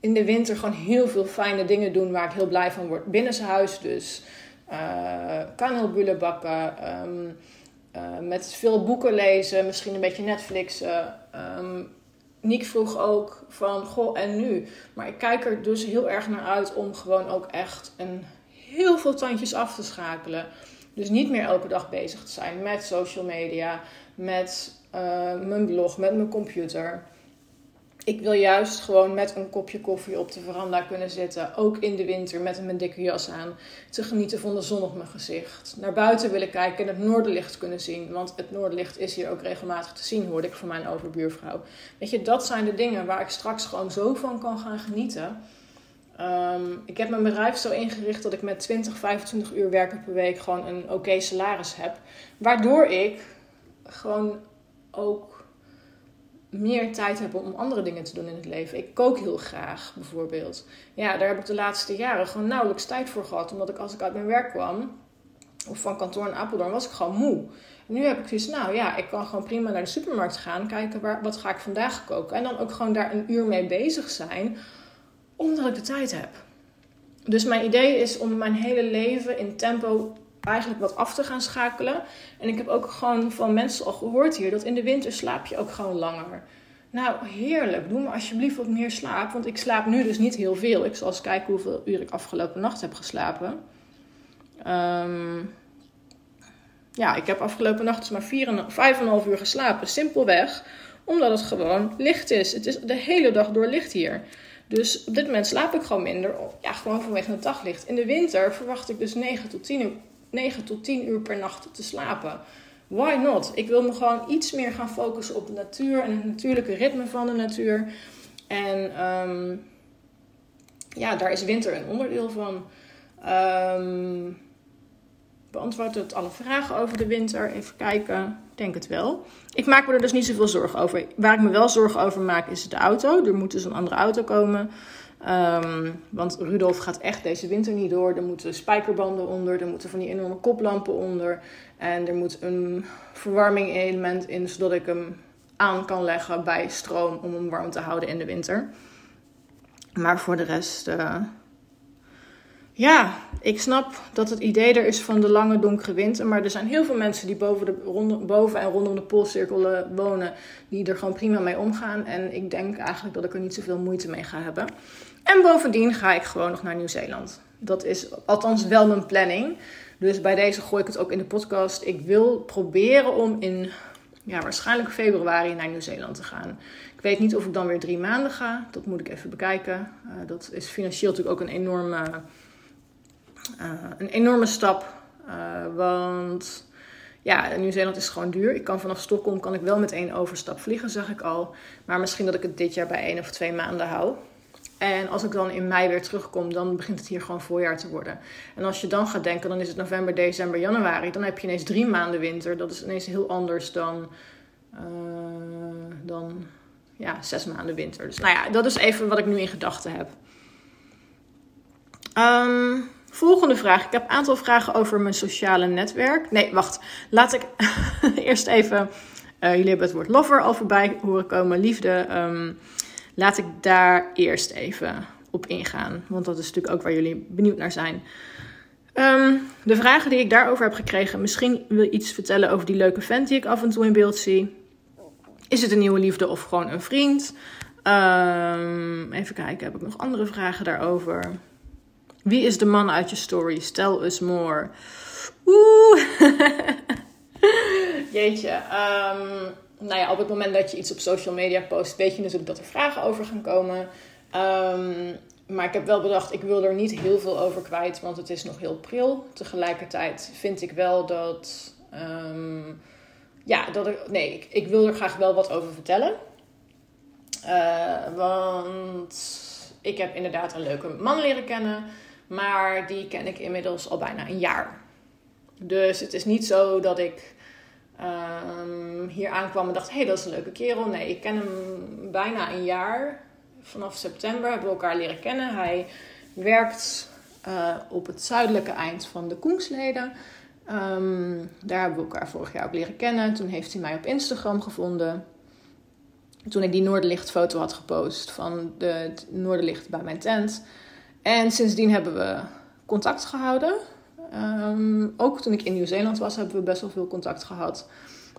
in de winter gewoon heel veel fijne dingen doen waar ik heel blij van word. Binnenshuis dus. Uh, kanelbullen bakken. Uh, met veel boeken lezen. Misschien een beetje Netflixen. Niek vroeg ook van, goh, en nu? Maar ik kijk er dus heel erg naar uit om gewoon ook echt een heel veel tandjes af te schakelen. Dus niet meer elke dag bezig te zijn met social media, met uh, mijn blog, met mijn computer. Ik wil juist gewoon met een kopje koffie op de veranda kunnen zitten. Ook in de winter met mijn dikke jas aan. Te genieten van de zon op mijn gezicht. Naar buiten willen kijken en het noorderlicht kunnen zien. Want het noorderlicht is hier ook regelmatig te zien, hoorde ik van mijn overbuurvrouw. Weet je, dat zijn de dingen waar ik straks gewoon zo van kan gaan genieten. Um, ik heb mijn bedrijf zo ingericht dat ik met 20, 25 uur werken per week gewoon een oké salaris heb. Waardoor ik gewoon ook meer tijd heb om andere dingen te doen in het leven. Ik kook heel graag, bijvoorbeeld. Ja, daar heb ik de laatste jaren gewoon nauwelijks tijd voor gehad. Omdat ik als ik uit mijn werk kwam, of van kantoor in Apeldoorn, was ik gewoon moe. En nu heb ik zoiets, nou ja, ik kan gewoon prima naar de supermarkt gaan, kijken waar, wat ga ik vandaag koken. En dan ook gewoon daar een uur mee bezig zijn, omdat ik de tijd heb. Dus mijn idee is om mijn hele leven in tempo eigenlijk wat af te gaan schakelen. En ik heb ook gewoon van mensen al gehoord hier dat in de winter slaap je ook gewoon langer. Nou, heerlijk. Doe me alsjeblieft wat meer slaap. Want ik slaap nu dus niet heel veel. Ik zal eens kijken hoeveel uur ik afgelopen nacht heb geslapen. Um, ja, ik heb afgelopen nacht maar 5,5 uur geslapen. Simpelweg omdat het gewoon licht is. Het is de hele dag door licht hier. Dus op dit moment slaap ik gewoon minder. Ja, gewoon vanwege het daglicht. In de winter verwacht ik dus 9 tot 10 uur 9 tot 10 uur per nacht te slapen. Why not? Ik wil me gewoon iets meer gaan focussen op de natuur en het natuurlijke ritme van de natuur. En um, ja, daar is winter een onderdeel van. Um, beantwoordt het alle vragen over de winter? Even kijken. Ik denk het wel. Ik maak me er dus niet zoveel zorgen over. Waar ik me wel zorgen over maak is de auto. Er moet dus een andere auto komen. Um, want Rudolf gaat echt deze winter niet door. Er moeten spijkerbanden onder, er moeten van die enorme koplampen onder. En er moet een verwarming element in, zodat ik hem aan kan leggen bij stroom om hem warm te houden in de winter. Maar voor de rest, uh, ja, ik snap dat het idee er is van de lange donkere winter. Maar er zijn heel veel mensen die boven, de, boven en rondom de poolcirkel wonen, die er gewoon prima mee omgaan. En ik denk eigenlijk dat ik er niet zoveel moeite mee ga hebben. En bovendien ga ik gewoon nog naar Nieuw-Zeeland. Dat is althans wel mijn planning. Dus bij deze gooi ik het ook in de podcast. Ik wil proberen om in ja, waarschijnlijk februari naar Nieuw-Zeeland te gaan. Ik weet niet of ik dan weer drie maanden ga. Dat moet ik even bekijken. Uh, dat is financieel natuurlijk ook een enorme, uh, een enorme stap. Uh, want ja, Nieuw-Zeeland is gewoon duur. Ik kan vanaf Stockholm kan ik wel met één overstap vliegen, zeg ik al. Maar misschien dat ik het dit jaar bij één of twee maanden hou. En als ik dan in mei weer terugkom, dan begint het hier gewoon voorjaar te worden. En als je dan gaat denken, dan is het november, december, januari. Dan heb je ineens drie maanden winter. Dat is ineens heel anders dan, uh, dan ja, zes maanden winter. Dus nou ja, dat is even wat ik nu in gedachten heb. Um, volgende vraag. Ik heb een aantal vragen over mijn sociale netwerk. Nee, wacht. Laat ik eerst even... Uh, jullie hebben het woord lover al voorbij horen komen. Liefde. Um, Laat ik daar eerst even op ingaan, want dat is natuurlijk ook waar jullie benieuwd naar zijn. Um, de vragen die ik daarover heb gekregen, misschien wil iets vertellen over die leuke vent die ik af en toe in beeld zie. Is het een nieuwe liefde of gewoon een vriend? Um, even kijken, heb ik nog andere vragen daarover? Wie is de man uit je story? Tell us more. Oeh. Jeetje. Um, nou ja, op het moment dat je iets op social media post, weet je natuurlijk dat er vragen over gaan komen. Um, maar ik heb wel bedacht, ik wil er niet heel veel over kwijt, want het is nog heel pril. Tegelijkertijd vind ik wel dat. Um, ja, dat ik. Nee, ik, wil er graag wel wat over vertellen. Uh, want ik heb inderdaad een leuke man leren kennen. Maar die ken ik inmiddels al bijna een jaar. Dus het is niet zo dat ik um, hier aankwam en dacht: hé, hey, dat is een leuke kerel. Nee, ik ken hem bijna een jaar. Vanaf september hebben we elkaar leren kennen. Hij werkt uh, op het zuidelijke eind van de Koensleden. Um, daar hebben we elkaar vorig jaar ook leren kennen. Toen heeft hij mij op Instagram gevonden. Toen ik die Noorderlichtfoto had gepost van de, het Noorderlicht bij mijn tent. En sindsdien hebben we contact gehouden. Um, ook toen ik in Nieuw-Zeeland was, hebben we best wel veel contact gehad.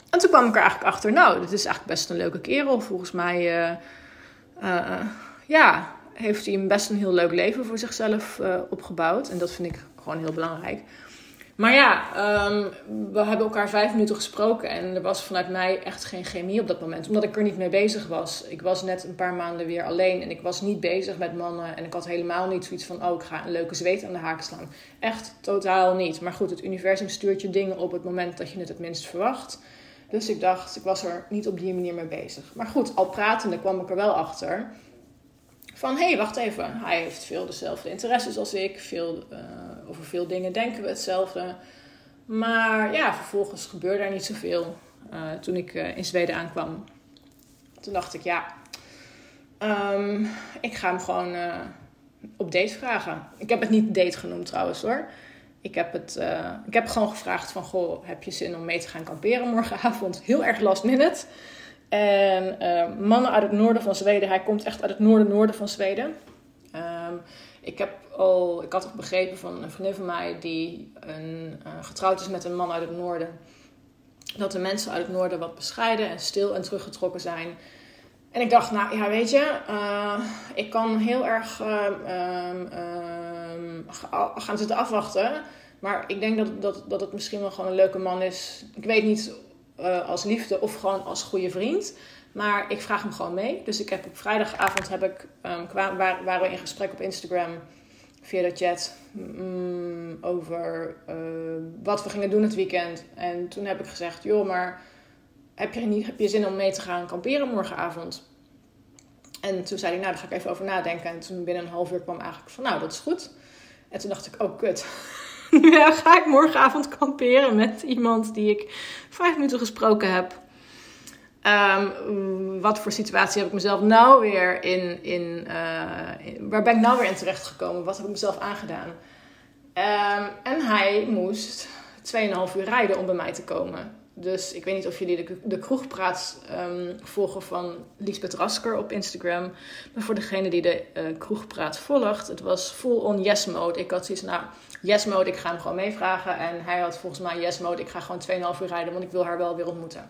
En toen kwam ik er eigenlijk achter, nou, dit is eigenlijk best een leuke kerel. Volgens mij, uh, uh, ja, heeft hij best een heel leuk leven voor zichzelf uh, opgebouwd. En dat vind ik gewoon heel belangrijk. Maar ja, um, we hebben elkaar vijf minuten gesproken en er was vanuit mij echt geen chemie op dat moment. Omdat ik er niet mee bezig was. Ik was net een paar maanden weer alleen en ik was niet bezig met mannen. En ik had helemaal niet zoiets van, oh ik ga een leuke zweet aan de haak slaan. Echt totaal niet. Maar goed, het universum stuurt je dingen op het moment dat je het het minst verwacht. Dus ik dacht, ik was er niet op die manier mee bezig. Maar goed, al pratende kwam ik er wel achter van hé, hey, wacht even, hij heeft veel dezelfde interesses als ik, veel, uh, over veel dingen denken we hetzelfde. Maar ja, vervolgens gebeurde er niet zoveel uh, toen ik uh, in Zweden aankwam. Toen dacht ik, ja, um, ik ga hem gewoon op date vragen. Ik heb het niet date genoemd trouwens hoor. Ik heb, het, ik heb gewoon gevraagd van, goh, heb je zin om mee te gaan kamperen morgenavond? Heel erg last minute. En mannen uit het noorden van Zweden. Hij komt echt uit het noorden-noorden van Zweden. Um, ik, heb al, ik had ook begrepen van een vriendin van mij die een, uh, getrouwd is met een man uit het noorden. Dat de mensen uit het noorden wat bescheiden en stil en teruggetrokken zijn. En ik dacht, nou ja, weet je, uh, ik kan heel erg um, gaan zitten afwachten. Maar ik denk dat, dat, dat het misschien wel gewoon een leuke man is. Ik weet niet uh, als liefde of gewoon als goede vriend. Maar ik vraag hem gewoon mee. Dus ik heb op vrijdagavond heb ik, kwam, waar, waren we in gesprek op Instagram via de chat um, over uh, wat we gingen doen het weekend. En toen heb ik gezegd, joh, maar heb je, niet, heb je zin om mee te gaan kamperen morgenavond? En toen zei hij, nou, daar ga ik even over nadenken. En toen binnen een half uur kwam eigenlijk van, nou, dat is goed. En toen dacht ik, oh, kut. ja, ga ik morgenavond kamperen met iemand die ik vijf minuten gesproken heb. Um, wat voor situatie heb ik mezelf nou weer in, in, uh, waar ben ik nou weer in terecht gekomen? Wat heb ik mezelf aangedaan? Um, en hij moest 2,5 uur rijden om bij mij te komen. Dus ik weet niet of jullie de, de kroegpraat um, volgen van Lisbeth Rasker op Instagram. Maar voor degene die de uh, kroegpraat volgt, het was full on yes mode. Ik had zoiets nou, yes mode, ik ga hem gewoon meevragen. En hij had volgens mij yes mode, ik ga gewoon 2,5 uur rijden, want ik wil haar wel weer ontmoeten.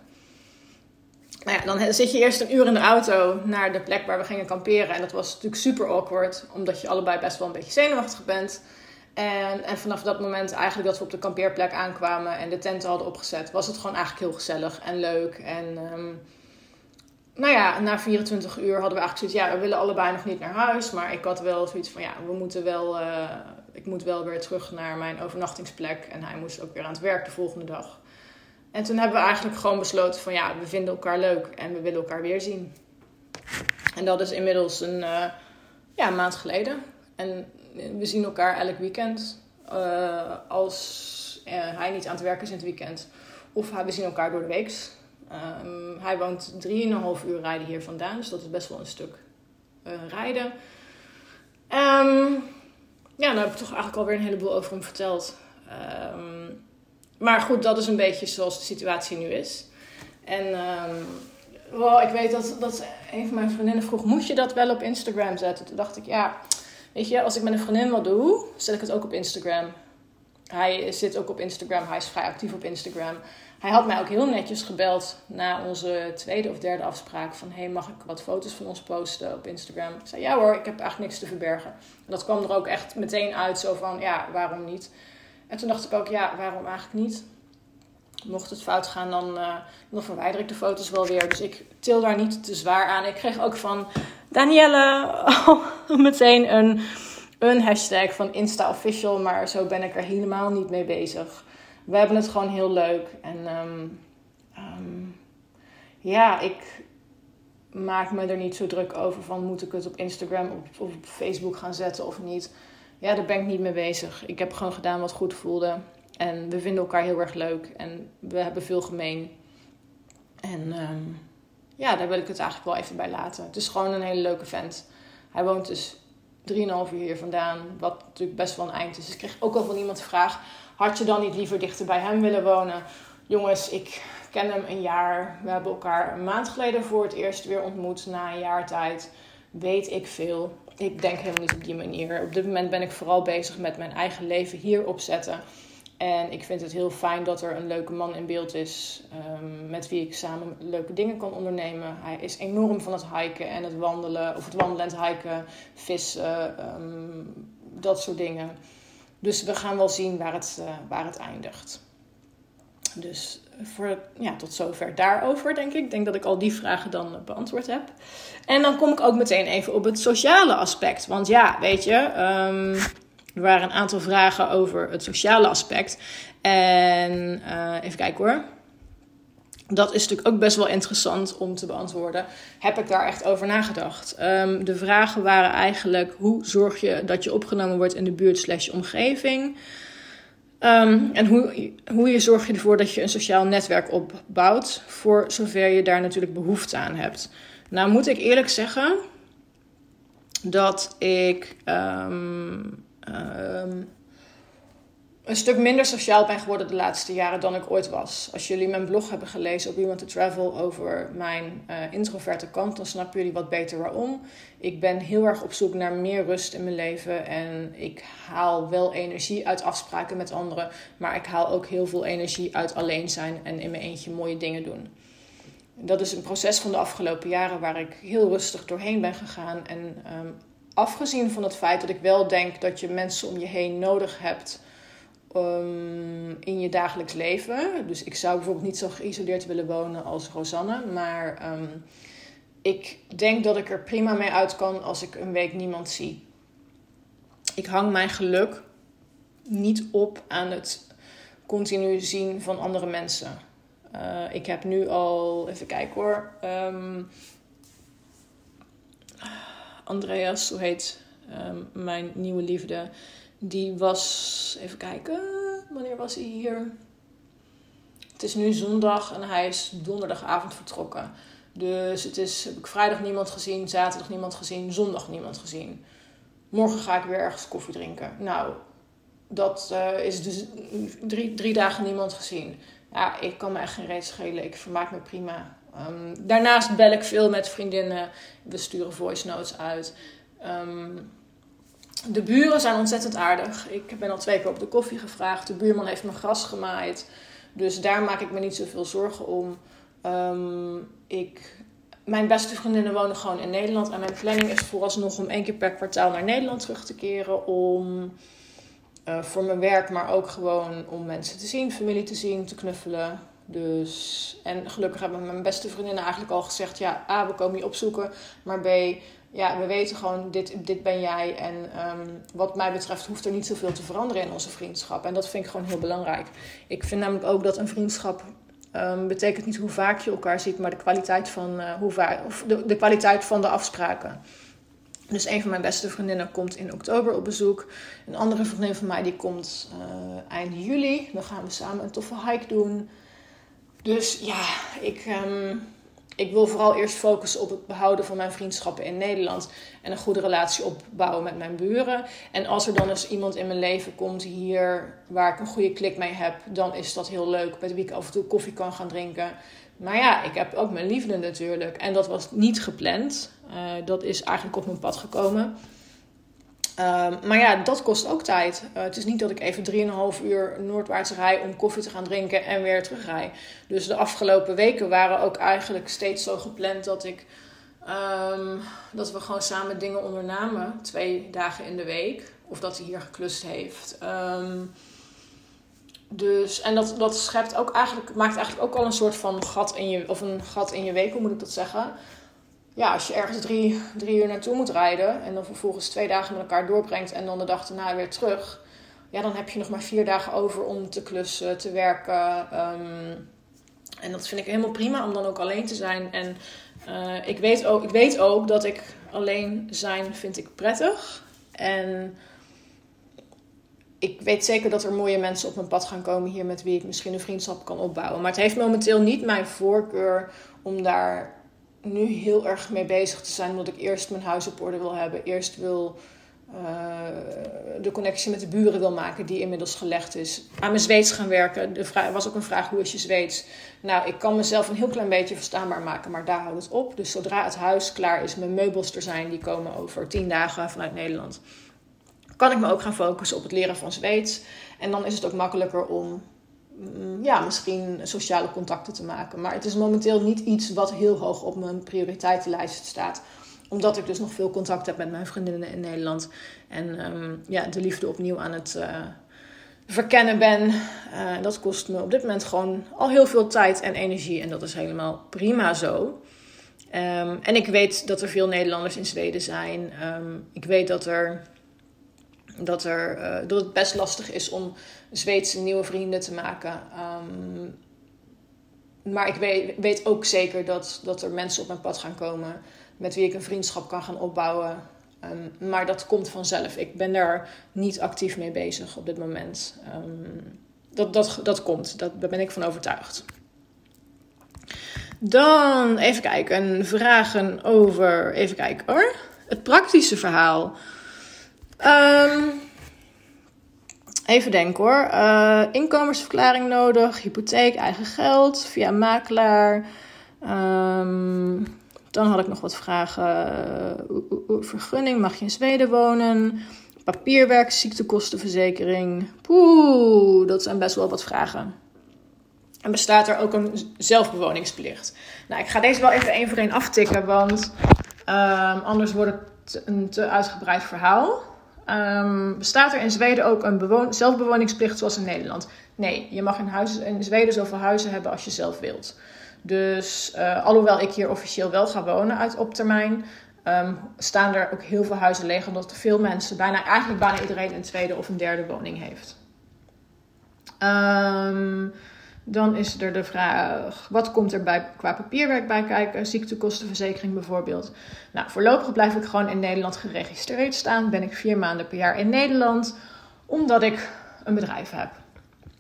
Nou dan zit je eerst een uur in de auto naar de plek waar we gingen kamperen. En dat was natuurlijk super awkward, omdat je allebei best wel een beetje zenuwachtig bent. En, en vanaf dat moment, eigenlijk dat we op de kampeerplek aankwamen en de tenten hadden opgezet, was het gewoon eigenlijk heel gezellig en leuk. En um, nou ja, na 24 uur hadden we eigenlijk zoiets, ja, we willen allebei nog niet naar huis. Maar ik had wel zoiets van, ja, we moeten wel, uh, ik moet wel weer terug naar mijn overnachtingsplek. En hij moest ook weer aan het werk de volgende dag. En toen hebben we eigenlijk gewoon besloten van, ja, we vinden elkaar leuk en we willen elkaar weer zien. En dat is inmiddels een uh, ja, maand geleden. En we zien elkaar elk weekend. Uh, als uh, hij niet aan het werken is in het weekend. Of we zien elkaar door de week. Um, hij woont 3,5 uur rijden hier vandaan. Dus dat is best wel een stuk rijden. Um, ja, dan heb ik toch eigenlijk alweer een heleboel over hem verteld. Um, maar goed, dat is een beetje zoals de situatie nu is. En well, ik weet dat, dat een van mijn vriendinnen vroeg... moet je dat wel op Instagram zetten? Toen dacht ik, ja Weet je, als ik met een vriendin wat doe, zet ik het ook op Instagram. Hij zit ook op Instagram, hij is vrij actief op Instagram. Hij had mij ook heel netjes gebeld na onze tweede of derde afspraak van... hey, mag ik wat foto's van ons posten op Instagram? Ik zei, ja hoor, ik heb eigenlijk niks te verbergen. En dat kwam er ook echt meteen uit, zo van, ja, waarom niet? En toen dacht ik ook, ja, waarom eigenlijk niet? Mocht het fout gaan, dan, uh, dan verwijder ik de foto's wel weer. Dus ik til daar niet te zwaar aan. Ik kreeg ook van Danielle meteen een, een hashtag van Insta Official, maar zo ben ik er helemaal niet mee bezig. We hebben het gewoon heel leuk. En um, um, ja, ik maak me er niet zo druk over van moet ik het op Instagram of op Facebook gaan zetten of niet. Ja, daar ben ik niet mee bezig. Ik heb gewoon gedaan wat goed voelde. En we vinden elkaar heel erg leuk. En we hebben veel gemeen. En ehm, ja, daar wil ik het eigenlijk wel even bij laten. Het is gewoon een hele leuke vent. Hij woont dus 3,5 uur hier vandaan. Wat natuurlijk best wel een eind is. Dus ik kreeg ook al van iemand de vraag: had je dan niet liever dichter bij hem willen wonen? Jongens, ik ken hem een jaar. We hebben elkaar een maand geleden voor het eerst weer ontmoet na een jaar tijd. Weet ik veel. Ik denk helemaal niet op die manier. Op dit moment ben ik vooral bezig met mijn eigen leven hier opzetten. En ik vind het heel fijn dat er een leuke man in beeld is um, met wie ik samen leuke dingen kan ondernemen. Hij is enorm van het hiken en het wandelen, of het wandelen en het hiken, vissen, um, dat soort dingen. Dus we gaan wel zien waar het, uh, waar het eindigt. Dus voor, ja, tot zover daarover, denk ik. Ik denk dat ik al die vragen dan beantwoord heb. En dan kom ik ook meteen even op het sociale aspect. Want ja, weet je, um, er waren een aantal vragen over het sociale aspect. En uh, even kijken hoor. Dat is natuurlijk ook best wel interessant om te beantwoorden. Heb ik daar echt over nagedacht? Um, de vragen waren eigenlijk: hoe zorg je dat je opgenomen wordt in de buurt slash omgeving? Um, en hoe, hoe je zorg je ervoor dat je een sociaal netwerk opbouwt, voor zover je daar natuurlijk behoefte aan hebt. Nou moet ik eerlijk zeggen dat ik um, um, een stuk minder sociaal ben geworden de laatste jaren dan ik ooit was. Als jullie mijn blog hebben gelezen op We Want to Travel over mijn uh, introverte kant, dan snappen jullie wat beter waarom. Ik ben heel erg op zoek naar meer rust in mijn leven en ik haal wel energie uit afspraken met anderen, maar ik haal ook heel veel energie uit alleen zijn en in mijn eentje mooie dingen doen. Dat is een proces van de afgelopen jaren waar ik heel rustig doorheen ben gegaan. En um, afgezien van het feit dat ik wel denk dat je mensen om je heen nodig hebt um, in je dagelijks leven. Dus ik zou bijvoorbeeld niet zo geïsoleerd willen wonen als Rosanne. Maar um, ik denk dat ik er prima mee uit kan als ik een week niemand zie. Ik hang mijn geluk niet op aan het continu zien van andere mensen. Uh, ik heb nu al, even kijken hoor. Um, Andreas, hoe heet mijn nieuwe liefde. Die was, even kijken, wanneer was hij hier? Het is nu zondag en hij is donderdagavond vertrokken. Dus het is, heb ik vrijdag niemand gezien, zaterdag niemand gezien, zondag niemand gezien. Morgen ga ik weer ergens koffie drinken. Nou, dat uh, is dus drie, drie dagen niemand gezien. Ja, ik kan me echt geen reet schelen. Ik vermaak me prima. Um, daarnaast bel ik veel met vriendinnen. We sturen voice notes uit. Um, de buren zijn ontzettend aardig. Ik ben al twee keer op de koffie gevraagd. De buurman heeft mijn gras gemaaid. Dus daar maak ik me niet zoveel zorgen om. Um, ik, mijn beste vriendinnen wonen gewoon in Nederland. En mijn planning is vooralsnog om één keer per kwartaal naar Nederland terug te keren. Om uh, voor mijn werk, maar ook gewoon om mensen te zien, familie te zien, te knuffelen. Dus, en gelukkig hebben mijn beste vriendinnen eigenlijk al gezegd: ja, A, we komen je opzoeken. Maar B, ja, we weten gewoon, dit, dit ben jij. En um, wat mij betreft hoeft er niet zoveel te veranderen in onze vriendschap. En dat vind ik gewoon heel belangrijk. Ik vind namelijk ook dat een vriendschap um, betekent niet hoe vaak je elkaar ziet, maar de kwaliteit van, uh, hoe vaak, of de, de kwaliteit van de afspraken. Dus een van mijn beste vriendinnen komt in oktober op bezoek. Een andere vriendin van mij die komt uh, eind juli. Dan gaan we samen een toffe hike doen. Dus ja, ik, um, ik wil vooral eerst focussen op het behouden van mijn vriendschappen in Nederland. En een goede relatie opbouwen met mijn buren. En als er dan eens iemand in mijn leven komt hier waar ik een goede klik mee heb, dan is dat heel leuk. Met wie ik af en toe koffie kan gaan drinken. Maar ja, ik heb ook mijn liefde natuurlijk. En dat was niet gepland. Uh, dat is eigenlijk op mijn pad gekomen. Um, maar ja, dat kost ook tijd. Uh, het is niet dat ik even 3,5 uur noordwaarts rij om koffie te gaan drinken en weer terugrij. Dus de afgelopen weken waren ook eigenlijk steeds zo gepland dat ik. Um, dat we gewoon samen dingen ondernamen. Twee dagen in de week. Of dat hij hier geklust heeft. Um, dus, en dat, dat schept ook eigenlijk, maakt eigenlijk ook al een soort van gat in je, of een gat in je week, hoe moet ik dat zeggen? Ja, als je ergens drie, drie uur naartoe moet rijden en dan vervolgens twee dagen met elkaar doorbrengt en dan de dag daarna weer terug, ja, dan heb je nog maar vier dagen over om te klussen, te werken. Um, en dat vind ik helemaal prima om dan ook alleen te zijn. En Eh, ik, weet ook, ik weet ook dat ik alleen zijn vind ik prettig. En ik weet zeker dat er mooie mensen op mijn pad gaan komen hier met wie ik misschien een vriendschap kan opbouwen. Maar het heeft momenteel niet mijn voorkeur om daar nu heel erg mee bezig te zijn. Omdat ik eerst mijn huis op orde wil hebben. Eerst wil uh, de connectie met de buren wil maken, die inmiddels gelegd is. Aan mijn Zweeds gaan werken. Vraag, was ook een vraag: hoe is je Zweeds? Nou, ik kan mezelf een heel klein beetje verstaanbaar maken, maar daar houdt het op. Dus zodra het huis klaar is, mijn meubels er zijn, die komen over tien dagen vanuit Nederland. Kan ik me ook gaan focussen op het leren van Zweeds. En dan is het ook makkelijker om ja, misschien sociale contacten te maken. Maar het is momenteel niet iets wat heel hoog op mijn prioriteitenlijst staat omdat ik dus nog veel contact heb met mijn vriendinnen in Nederland. En ehm, ja, de liefde opnieuw aan het uh, verkennen ben. Uh, dat kost me op dit moment gewoon al heel veel tijd en energie. En dat is helemaal prima zo. Um, en ik weet dat er veel Nederlanders in Zweden zijn. Um, ik weet dat, er, dat, er, uh, dat het best lastig is om Zweedse nieuwe vrienden te maken. maar ik weet, weet ook zeker dat, dat er mensen op mijn pad gaan komen met wie ik een vriendschap kan gaan opbouwen. Um, maar dat komt vanzelf. Ik ben daar niet actief mee bezig op dit moment. Um, dat, dat, dat komt, dat, daar ben ik van overtuigd. Dan even kijken, vragen over, even kijken hoor, het praktische verhaal. Um, even denken hoor, uh, inkomensverklaring nodig, hypotheek, eigen geld, via makelaar. Um, dan had ik nog wat vragen. Uh, vergunning, mag je in Zweden wonen? Papierwerk, ziektekostenverzekering. Poeh, dat zijn best wel wat vragen. En bestaat er ook een zelfbewoningsplicht? Nou, ik ga deze wel even één voor één aftikken, want um, anders wordt het een te uitgebreid verhaal. Um, bestaat er in Zweden ook een zelfbewoningsplicht zoals in Nederland? Nee, je mag in, huis, in Zweden zoveel huizen hebben als je zelf wilt. Dus uh, alhoewel ik hier officieel wel ga wonen uit op termijn, um, staan er ook heel veel huizen leeg. Omdat veel mensen, bijna, eigenlijk bijna iedereen een tweede of een derde woning heeft. Um, dan is er de vraag: wat komt er bij, qua papierwerk bij kijken? Ziektekostenverzekering bijvoorbeeld. Nou, voorlopig blijf ik gewoon in Nederland geregistreerd staan. Ben ik vier maanden per jaar in Nederland, omdat ik een bedrijf heb.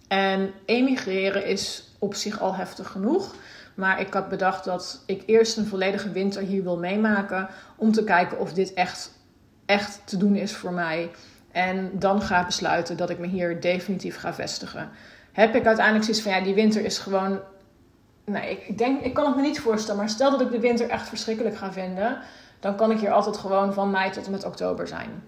En emigreren is op zich al heftig genoeg. Maar ik had bedacht dat ik eerst een volledige winter hier wil meemaken. Om te kijken of dit echt, echt te doen is voor mij. En dan ga besluiten dat ik me hier definitief ga vestigen. Heb ik uiteindelijk zoiets van ja, die winter is gewoon. Nee, ik, denk, ik kan het me niet voorstellen. Maar stel dat ik de winter echt verschrikkelijk ga vinden. Dan kan ik hier altijd gewoon van mei tot en met oktober zijn.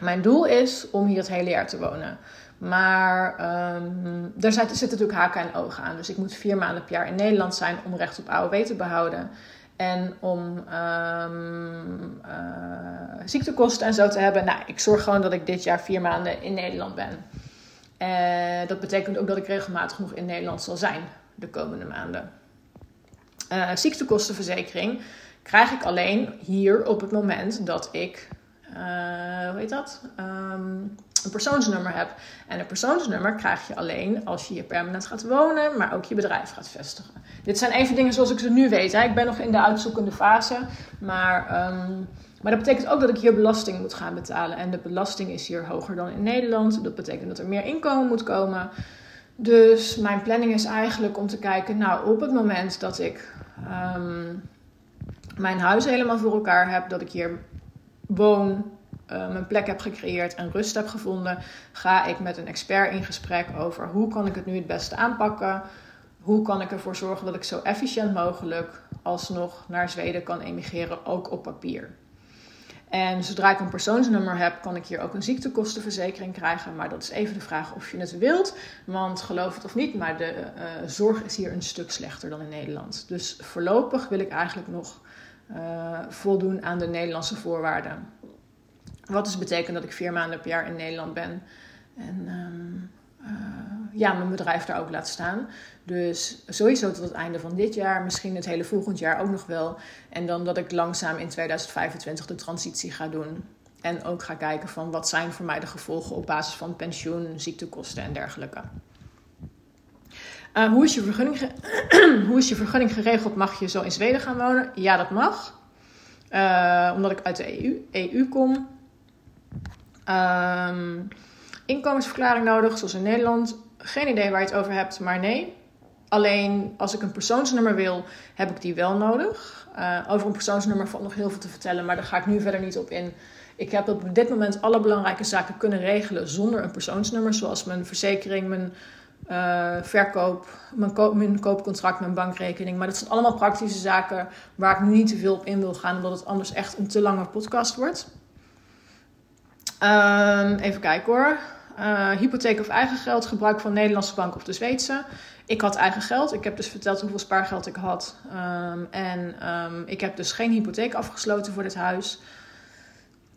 Mijn doel is om hier het hele jaar te wonen. Maar um, daar zitten natuurlijk haken en ogen aan. Dus ik moet vier maanden per jaar in Nederland zijn om recht op AOW te behouden. En om um, uh, ziektekosten en zo te hebben. Nou, ik zorg gewoon dat ik dit jaar vier maanden in Nederland ben. Uh, dat betekent ook dat ik regelmatig nog in Nederland zal zijn de komende maanden. Uh, ziektekostenverzekering krijg ik alleen hier op het moment dat ik, hoe heet dat? Um, een persoonsnummer hebt. En een persoonsnummer krijg je alleen als je hier permanent gaat wonen, maar ook je bedrijf gaat vestigen. Dit zijn even dingen zoals ik ze nu weet. Hè. Ik ben nog in de uitzoekende fase, maar, um, maar dat betekent ook dat ik hier belasting moet gaan betalen. En de belasting is hier hoger dan in Nederland. Dat betekent dat er meer inkomen moet komen. Dus mijn planning is eigenlijk om te kijken, nou op het moment dat ik um, mijn huis helemaal voor elkaar heb, dat ik hier woon, uh, mijn plek heb gecreëerd en rust heb gevonden, ga ik met een expert in gesprek over hoe kan ik het nu het beste aanpakken. Hoe kan ik ervoor zorgen dat ik zo efficiënt mogelijk alsnog naar Zweden kan emigreren, ook op papier. En zodra ik een persoonsnummer heb, kan ik hier ook een ziektekostenverzekering krijgen. Maar dat is even de vraag of je het wilt. Want geloof het of niet, maar de uh, zorg is hier een stuk slechter dan in Nederland. Dus voorlopig wil ik eigenlijk nog uh, voldoen aan de Nederlandse voorwaarden. Wat dus betekent dat ik vier maanden per jaar in Nederland ben. En uh, ja, mijn bedrijf daar ook laat staan. Dus sowieso tot het einde van dit jaar, misschien het hele volgend jaar ook nog wel. En dan dat ik langzaam in 2025 de transitie ga doen. En ook ga kijken van wat zijn voor mij de gevolgen op basis van pensioen, ziektekosten en dergelijke. Uh, hoe, is je vergunning hoe is je vergunning geregeld? Mag je zo in Zweden gaan wonen? Ja, dat mag. Uh, omdat ik uit de EU, EU kom. Um, inkomensverklaring nodig, zoals in Nederland. Geen idee waar je het over hebt, maar nee. Alleen als ik een persoonsnummer wil, heb ik die wel nodig. Uh, over een persoonsnummer valt nog heel veel te vertellen, maar daar ga ik nu verder niet op in. Ik heb op dit moment alle belangrijke zaken kunnen regelen zonder een persoonsnummer, zoals mijn verzekering, mijn uh, verkoop, mijn, mijn koopcontract, mijn bankrekening. Maar dat zijn allemaal praktische zaken waar ik nu niet te veel op in wil gaan, omdat het anders echt een te lange podcast wordt. Um, even kijken hoor. Uh, hypotheek of eigen geld, gebruik van Nederlandse bank of de Zweedse. Ik had eigen geld. Ik heb dus verteld hoeveel spaargeld ik had. Um, en um, ik heb dus geen hypotheek afgesloten voor dit huis.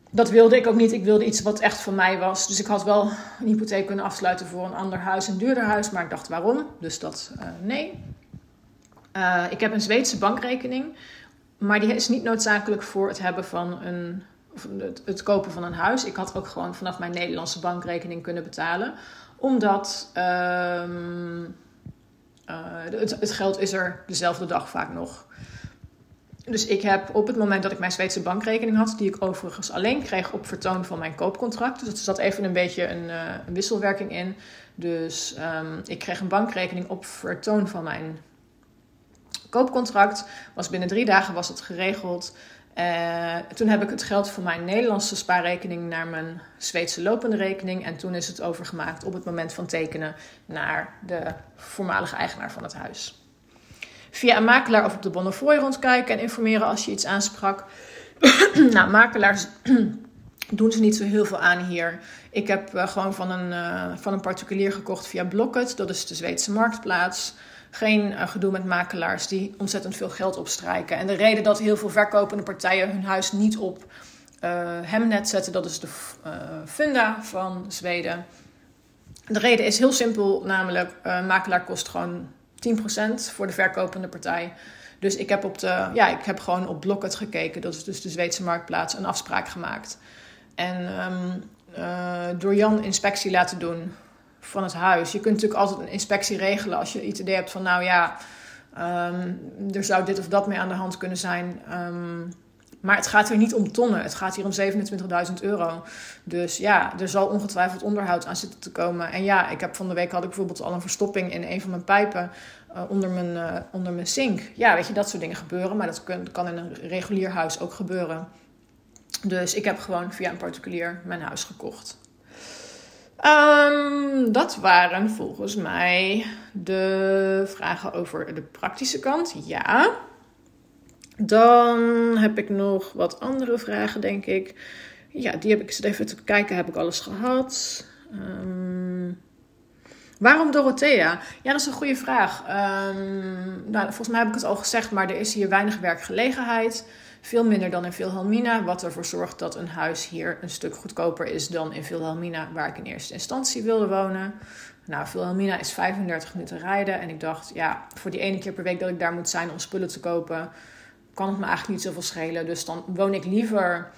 Dat wilde ik ook niet. Ik wilde iets wat echt van mij was. Dus ik had wel een hypotheek kunnen afsluiten voor een ander huis, een duurder huis. Maar ik dacht waarom? Dus dat uh, nee. Uh, ik heb een Zweedse bankrekening. Maar die is niet noodzakelijk voor het hebben van een het, het, kopen van een huis. Ik had ook gewoon vanaf mijn Nederlandse bankrekening kunnen betalen. Omdat um, uh, het, het, geld is er dezelfde dag vaak nog. Dus ik heb op het moment dat ik mijn Zweedse bankrekening had, die ik overigens alleen kreeg op vertoon van mijn koopcontract. Dus er zat even een beetje een, een wisselwerking in. Dus um, ik kreeg een bankrekening op vertoon van mijn koopcontract. Was binnen drie dagen was het geregeld. Uh, toen heb ik het geld van mijn Nederlandse spaarrekening naar mijn Zweedse lopende rekening. En toen is het overgemaakt op het moment van tekenen naar de voormalige eigenaar van het huis. Via een makelaar of op de Bonnefoy rondkijken en informeren als je iets aansprak. nou, makelaars doen ze niet zo heel veel aan hier. Ik heb uh, gewoon van een, uh, van een particulier gekocht via Blocket. Dat is de Zweedse marktplaats. Geen uh, gedoe met makelaars die ontzettend veel geld opstrijken. En de reden dat heel veel verkopende partijen hun huis niet op uh, Hemnet zetten, dat is de uh, Funda van Zweden. De reden is heel simpel, namelijk makelaar kost gewoon 10% voor de verkopende partij. Dus ik heb, op de, ja, ik heb gewoon op Blocket gekeken, dat is dus de Zweedse marktplaats, een afspraak gemaakt. En um, door Jan inspectie laten doen van het huis. Je kunt natuurlijk altijd een inspectie regelen als je het idee hebt van, nou ja, um, er zou dit of dat mee aan de hand kunnen zijn. Um, maar het gaat hier niet om tonnen. Het gaat hier om 27.000 euro. Dus ja, er zal ongetwijfeld onderhoud aan zitten te komen. En ja, ik heb van de week had ik bijvoorbeeld al een verstopping in een van mijn pijpen uh, onder, mijn, uh, onder mijn sink. Ja, weet je, dat soort dingen gebeuren. Maar dat kan in een regulier huis ook gebeuren. Dus ik heb gewoon via een particulier mijn huis gekocht. Um, dat waren volgens mij de vragen over de praktische kant. Ja. Dan heb ik nog wat andere vragen, denk ik. Ja, die heb ik eens even te kijken. Heb ik alles gehad? Um, waarom Dorothea? Ja, dat is een goede vraag. Um, nou, volgens mij heb ik het al gezegd, maar er is hier weinig werkgelegenheid. Veel minder dan in Wilhelmina, wat ervoor zorgt dat een huis hier een stuk goedkoper is dan in Wilhelmina, waar ik in eerste instantie wilde wonen. Nou, Wilhelmina is 35 minuten rijden en ik dacht, ja, voor die ene keer per week dat ik daar moet zijn om spullen te kopen, kan het me eigenlijk niet zoveel schelen. Dus dan woon ik liever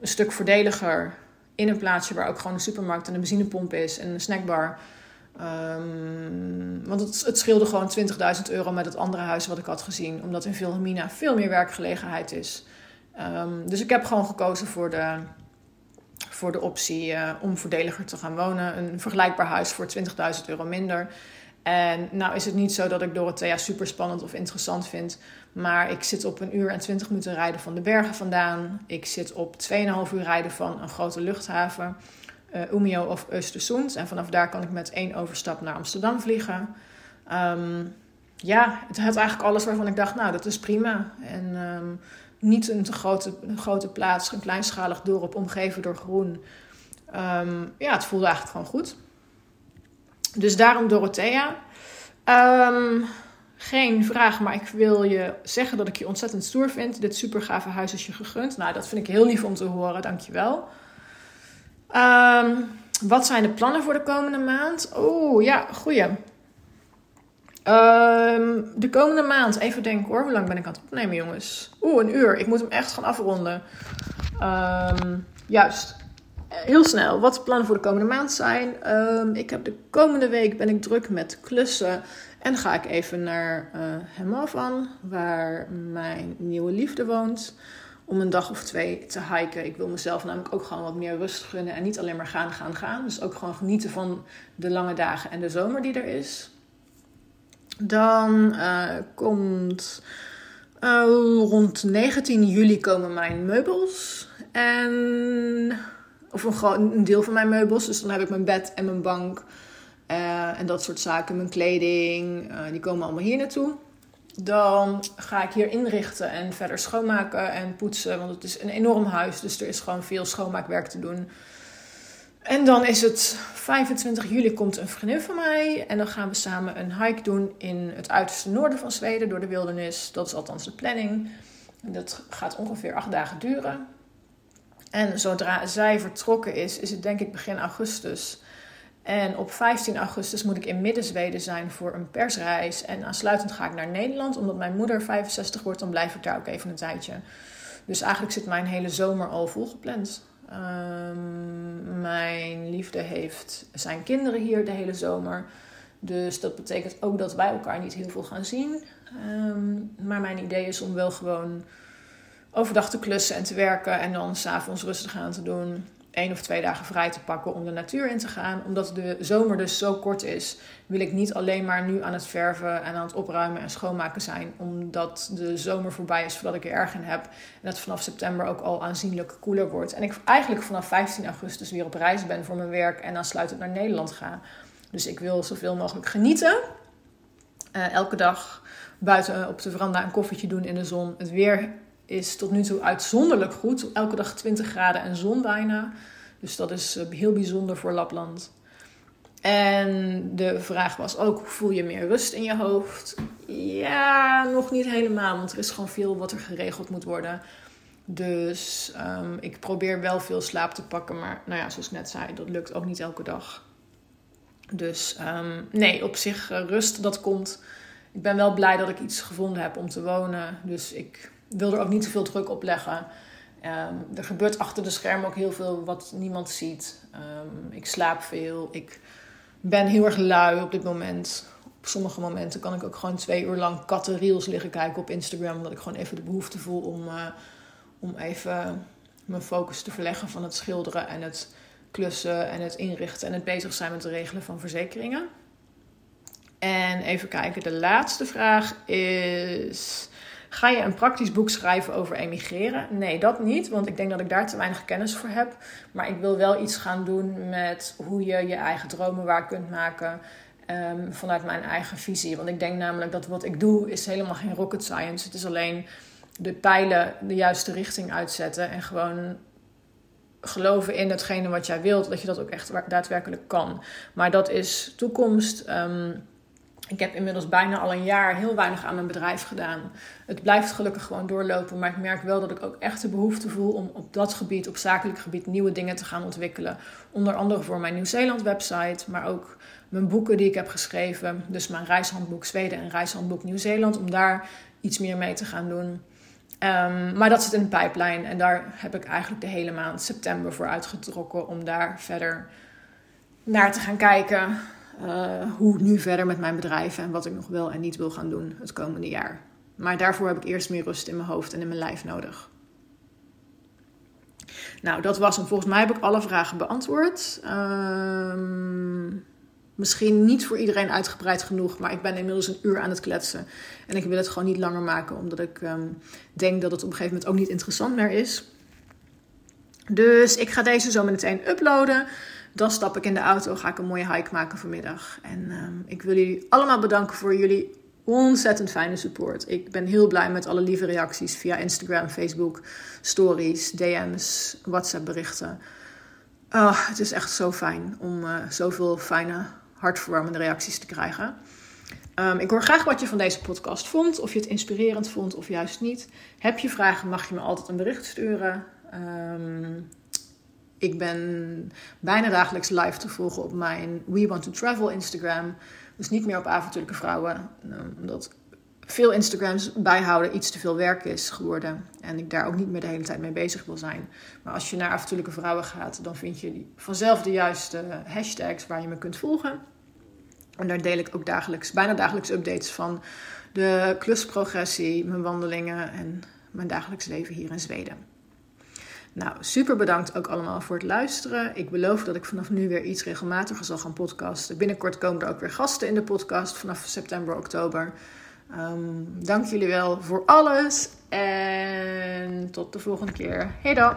een stuk voordeliger in een plaatsje waar ook gewoon een supermarkt en een benzinepomp is en een snackbar. Um, want het, het, scheelde gewoon 20.000 euro met het andere huis wat ik had gezien. Omdat in Wilhelmina veel meer werkgelegenheid is. Um, dus ik heb gewoon gekozen voor de, voor de optie uh, om voordeliger te gaan wonen. Een vergelijkbaar huis voor 20.000 euro minder. En nou is het niet zo dat ik Dorothea super spannend of interessant vind. Maar ik zit op een uur en 20 minuten rijden van de bergen vandaan. Ik zit op 2,5 uur rijden van een grote luchthaven uh, Umeå of Östersund. En vanaf daar kan ik met één overstap naar Amsterdam vliegen. Um, ja, het had eigenlijk alles waarvan ik dacht, nou, dat is prima. En um, niet een te grote, grote plaats, een kleinschalig dorp omgeven door groen. Um, ja, het voelde eigenlijk gewoon goed. Dus daarom Dorothea. geen vraag, maar ik wil je zeggen dat ik je ontzettend stoer vind. Dit super gave huis is je gegund. Nou, dat vind ik heel lief om te horen. Dankjewel. Um, wat zijn de plannen voor de komende maand? Oeh, ja, goeie. Um, de komende maand, even denken hoor. Hoe lang ben ik aan het opnemen, jongens? Oeh, een uur. Ik moet hem echt gaan afronden. Um, juist. Heel snel. Wat de plannen voor de komende maand zijn. ik heb de komende week ben ik druk met klussen En ga ik even naar uh, Hemavan, waar mijn nieuwe liefde woont. Om een dag of twee te hiken. Ik wil mezelf namelijk ook gewoon wat meer rust gunnen. En niet alleen maar gaan, gaan, gaan. Dus ook gewoon genieten van de lange dagen en de zomer die er is. Dan uh, komt uh, rond 19 juli komen mijn meubels. En, of een, een deel van mijn meubels. Dus dan heb ik mijn bed en mijn bank. Uh, en dat soort zaken. Mijn kleding. die komen allemaal hier naartoe. Dan ga ik hier inrichten en verder schoonmaken en poetsen. Want het is een enorm huis. Dus er is gewoon veel schoonmaakwerk te doen. En dan is het 25 juli komt een vriendin van mij. En dan gaan we samen een hike doen in het uiterste noorden van Zweden door de wildernis. Dat is althans de planning. En dat gaat ongeveer acht dagen duren. En zodra zij vertrokken is, is het denk ik begin augustus. En op 15 augustus moet ik in Midden-Zweden zijn voor een persreis. En aansluitend ga ik naar Nederland. Omdat mijn moeder 65 wordt, dan blijf ik daar ook even een tijdje. Dus eigenlijk zit mijn hele zomer al volgepland. Um, mijn liefde heeft zijn kinderen hier de hele zomer. Dus dat betekent ook dat wij elkaar niet heel veel gaan zien. Um, maar mijn idee is om wel gewoon overdag te klussen en te werken. En dan s'avonds rustig aan te doen één of twee dagen vrij te pakken om de natuur in te gaan. Omdat de zomer dus zo kort is, wil ik niet alleen maar nu aan het verven en aan het opruimen en schoonmaken zijn. Omdat de zomer voorbij is voordat ik er erg in heb. En dat vanaf september ook al aanzienlijk koeler wordt. En ik eigenlijk vanaf 15 augustus weer op reis ben voor mijn werk en dan sluitend naar Nederland ga. Dus ik wil zoveel mogelijk genieten. Uh, elke dag buiten op de veranda een koffietje doen in de zon. Het weer is tot nu toe uitzonderlijk goed. Elke dag 20 graden en zon bijna. Dus dat is eh, heel bijzonder voor Lapland. En de vraag was ook: voel je meer rust in je hoofd? Ja, nog niet helemaal, want er is gewoon veel wat er geregeld moet worden. Dus um, ik probeer wel veel slaap te pakken, maar nou ja, zoals ik net zei, dat lukt ook niet elke dag. Dus um, nee, op zich uh, rust, dat komt. Ik ben wel blij dat ik iets gevonden heb om te wonen. Dus ik wil er ook niet te veel druk op leggen. Um, er gebeurt achter de schermen ook heel veel wat niemand ziet. Um, ik slaap veel. Ik ben heel erg lui op dit moment. Op sommige momenten kan ik ook gewoon twee uur lang kattenreels liggen kijken op Instagram. Omdat ik gewoon even de behoefte voel om, uh, om even mijn focus te verleggen van het schilderen en het klussen en het inrichten en het bezig zijn met het regelen van verzekeringen. En even kijken, de laatste vraag is. Ga je een praktisch boek schrijven over emigreren? Nee, dat niet, want ik denk dat ik daar te weinig kennis voor heb. Maar ik wil wel iets gaan doen met hoe je je eigen dromen waar kunt maken. Um, vanuit mijn eigen visie. Want ik denk namelijk dat wat ik doe is helemaal geen rocket science. Het is alleen de pijlen de juiste richting uitzetten. En gewoon geloven in hetgene wat jij wilt. Dat je dat ook echt daadwerkelijk kan. Maar dat is toekomst. Um, ik heb inmiddels bijna al een jaar heel weinig aan mijn bedrijf gedaan. Het blijft gelukkig gewoon doorlopen, maar ik merk wel dat ik ook echt de behoefte voel om op dat gebied, op zakelijk gebied, nieuwe dingen te gaan ontwikkelen. Onder andere voor mijn Nieuw-Zeeland website, maar ook mijn boeken die ik heb geschreven. Dus mijn reishandboek Zweden en reishandboek Nieuw-Zeeland, om daar iets meer mee te gaan doen. Um, maar dat zit in de pijplijn en daar heb ik eigenlijk de hele maand september voor uitgetrokken om daar verder naar te gaan kijken. Uh, hoe nu verder met mijn bedrijf en wat ik nog wel en niet wil gaan doen het komende jaar. Maar daarvoor heb ik eerst meer rust in mijn hoofd en in mijn lijf nodig. Nou, dat was hem. Volgens mij heb ik alle vragen beantwoord. Uh, misschien niet voor iedereen uitgebreid genoeg, maar ik ben inmiddels een uur aan het kletsen. En ik wil het gewoon niet langer maken, omdat ik um, denk dat het op een gegeven moment ook niet interessant meer is. Dus ik ga deze zo meteen uploaden. Dan stap ik in de auto, ga ik een mooie hike maken vanmiddag. En uh, ik wil jullie allemaal bedanken voor jullie ontzettend fijne support. Ik ben heel blij met alle lieve reacties via Instagram, Facebook, stories, DM's, WhatsApp berichten. Oh, het is echt zo fijn om uh, zoveel fijne, hartverwarmende reacties te krijgen. Um, ik hoor graag wat je van deze podcast vond. Of je het inspirerend vond of juist niet. Heb je vragen, mag je me altijd een bericht sturen. Um, ik ben bijna dagelijks live te volgen op mijn We Want to Travel Instagram. Dus niet meer op avontuurlijke vrouwen. Ehm, omdat veel Instagrams bijhouden iets te veel werk is geworden. En ik daar ook niet meer de hele tijd mee bezig wil zijn. Maar als je naar avontuurlijke vrouwen gaat, dan vind je vanzelf de juiste hashtags waar je me kunt volgen. En daar deel ik ook dagelijks, bijna dagelijks updates van de klusprogressie, mijn wandelingen en mijn dagelijks leven hier in Zweden. Nou, super bedankt ook allemaal voor het luisteren. Ik beloof dat ik vanaf nu weer iets regelmatiger zal gaan podcasten. Binnenkort komen er ook weer gasten in de podcast vanaf september, oktober. Um, dank jullie wel voor alles en tot de volgende keer. Hey dan!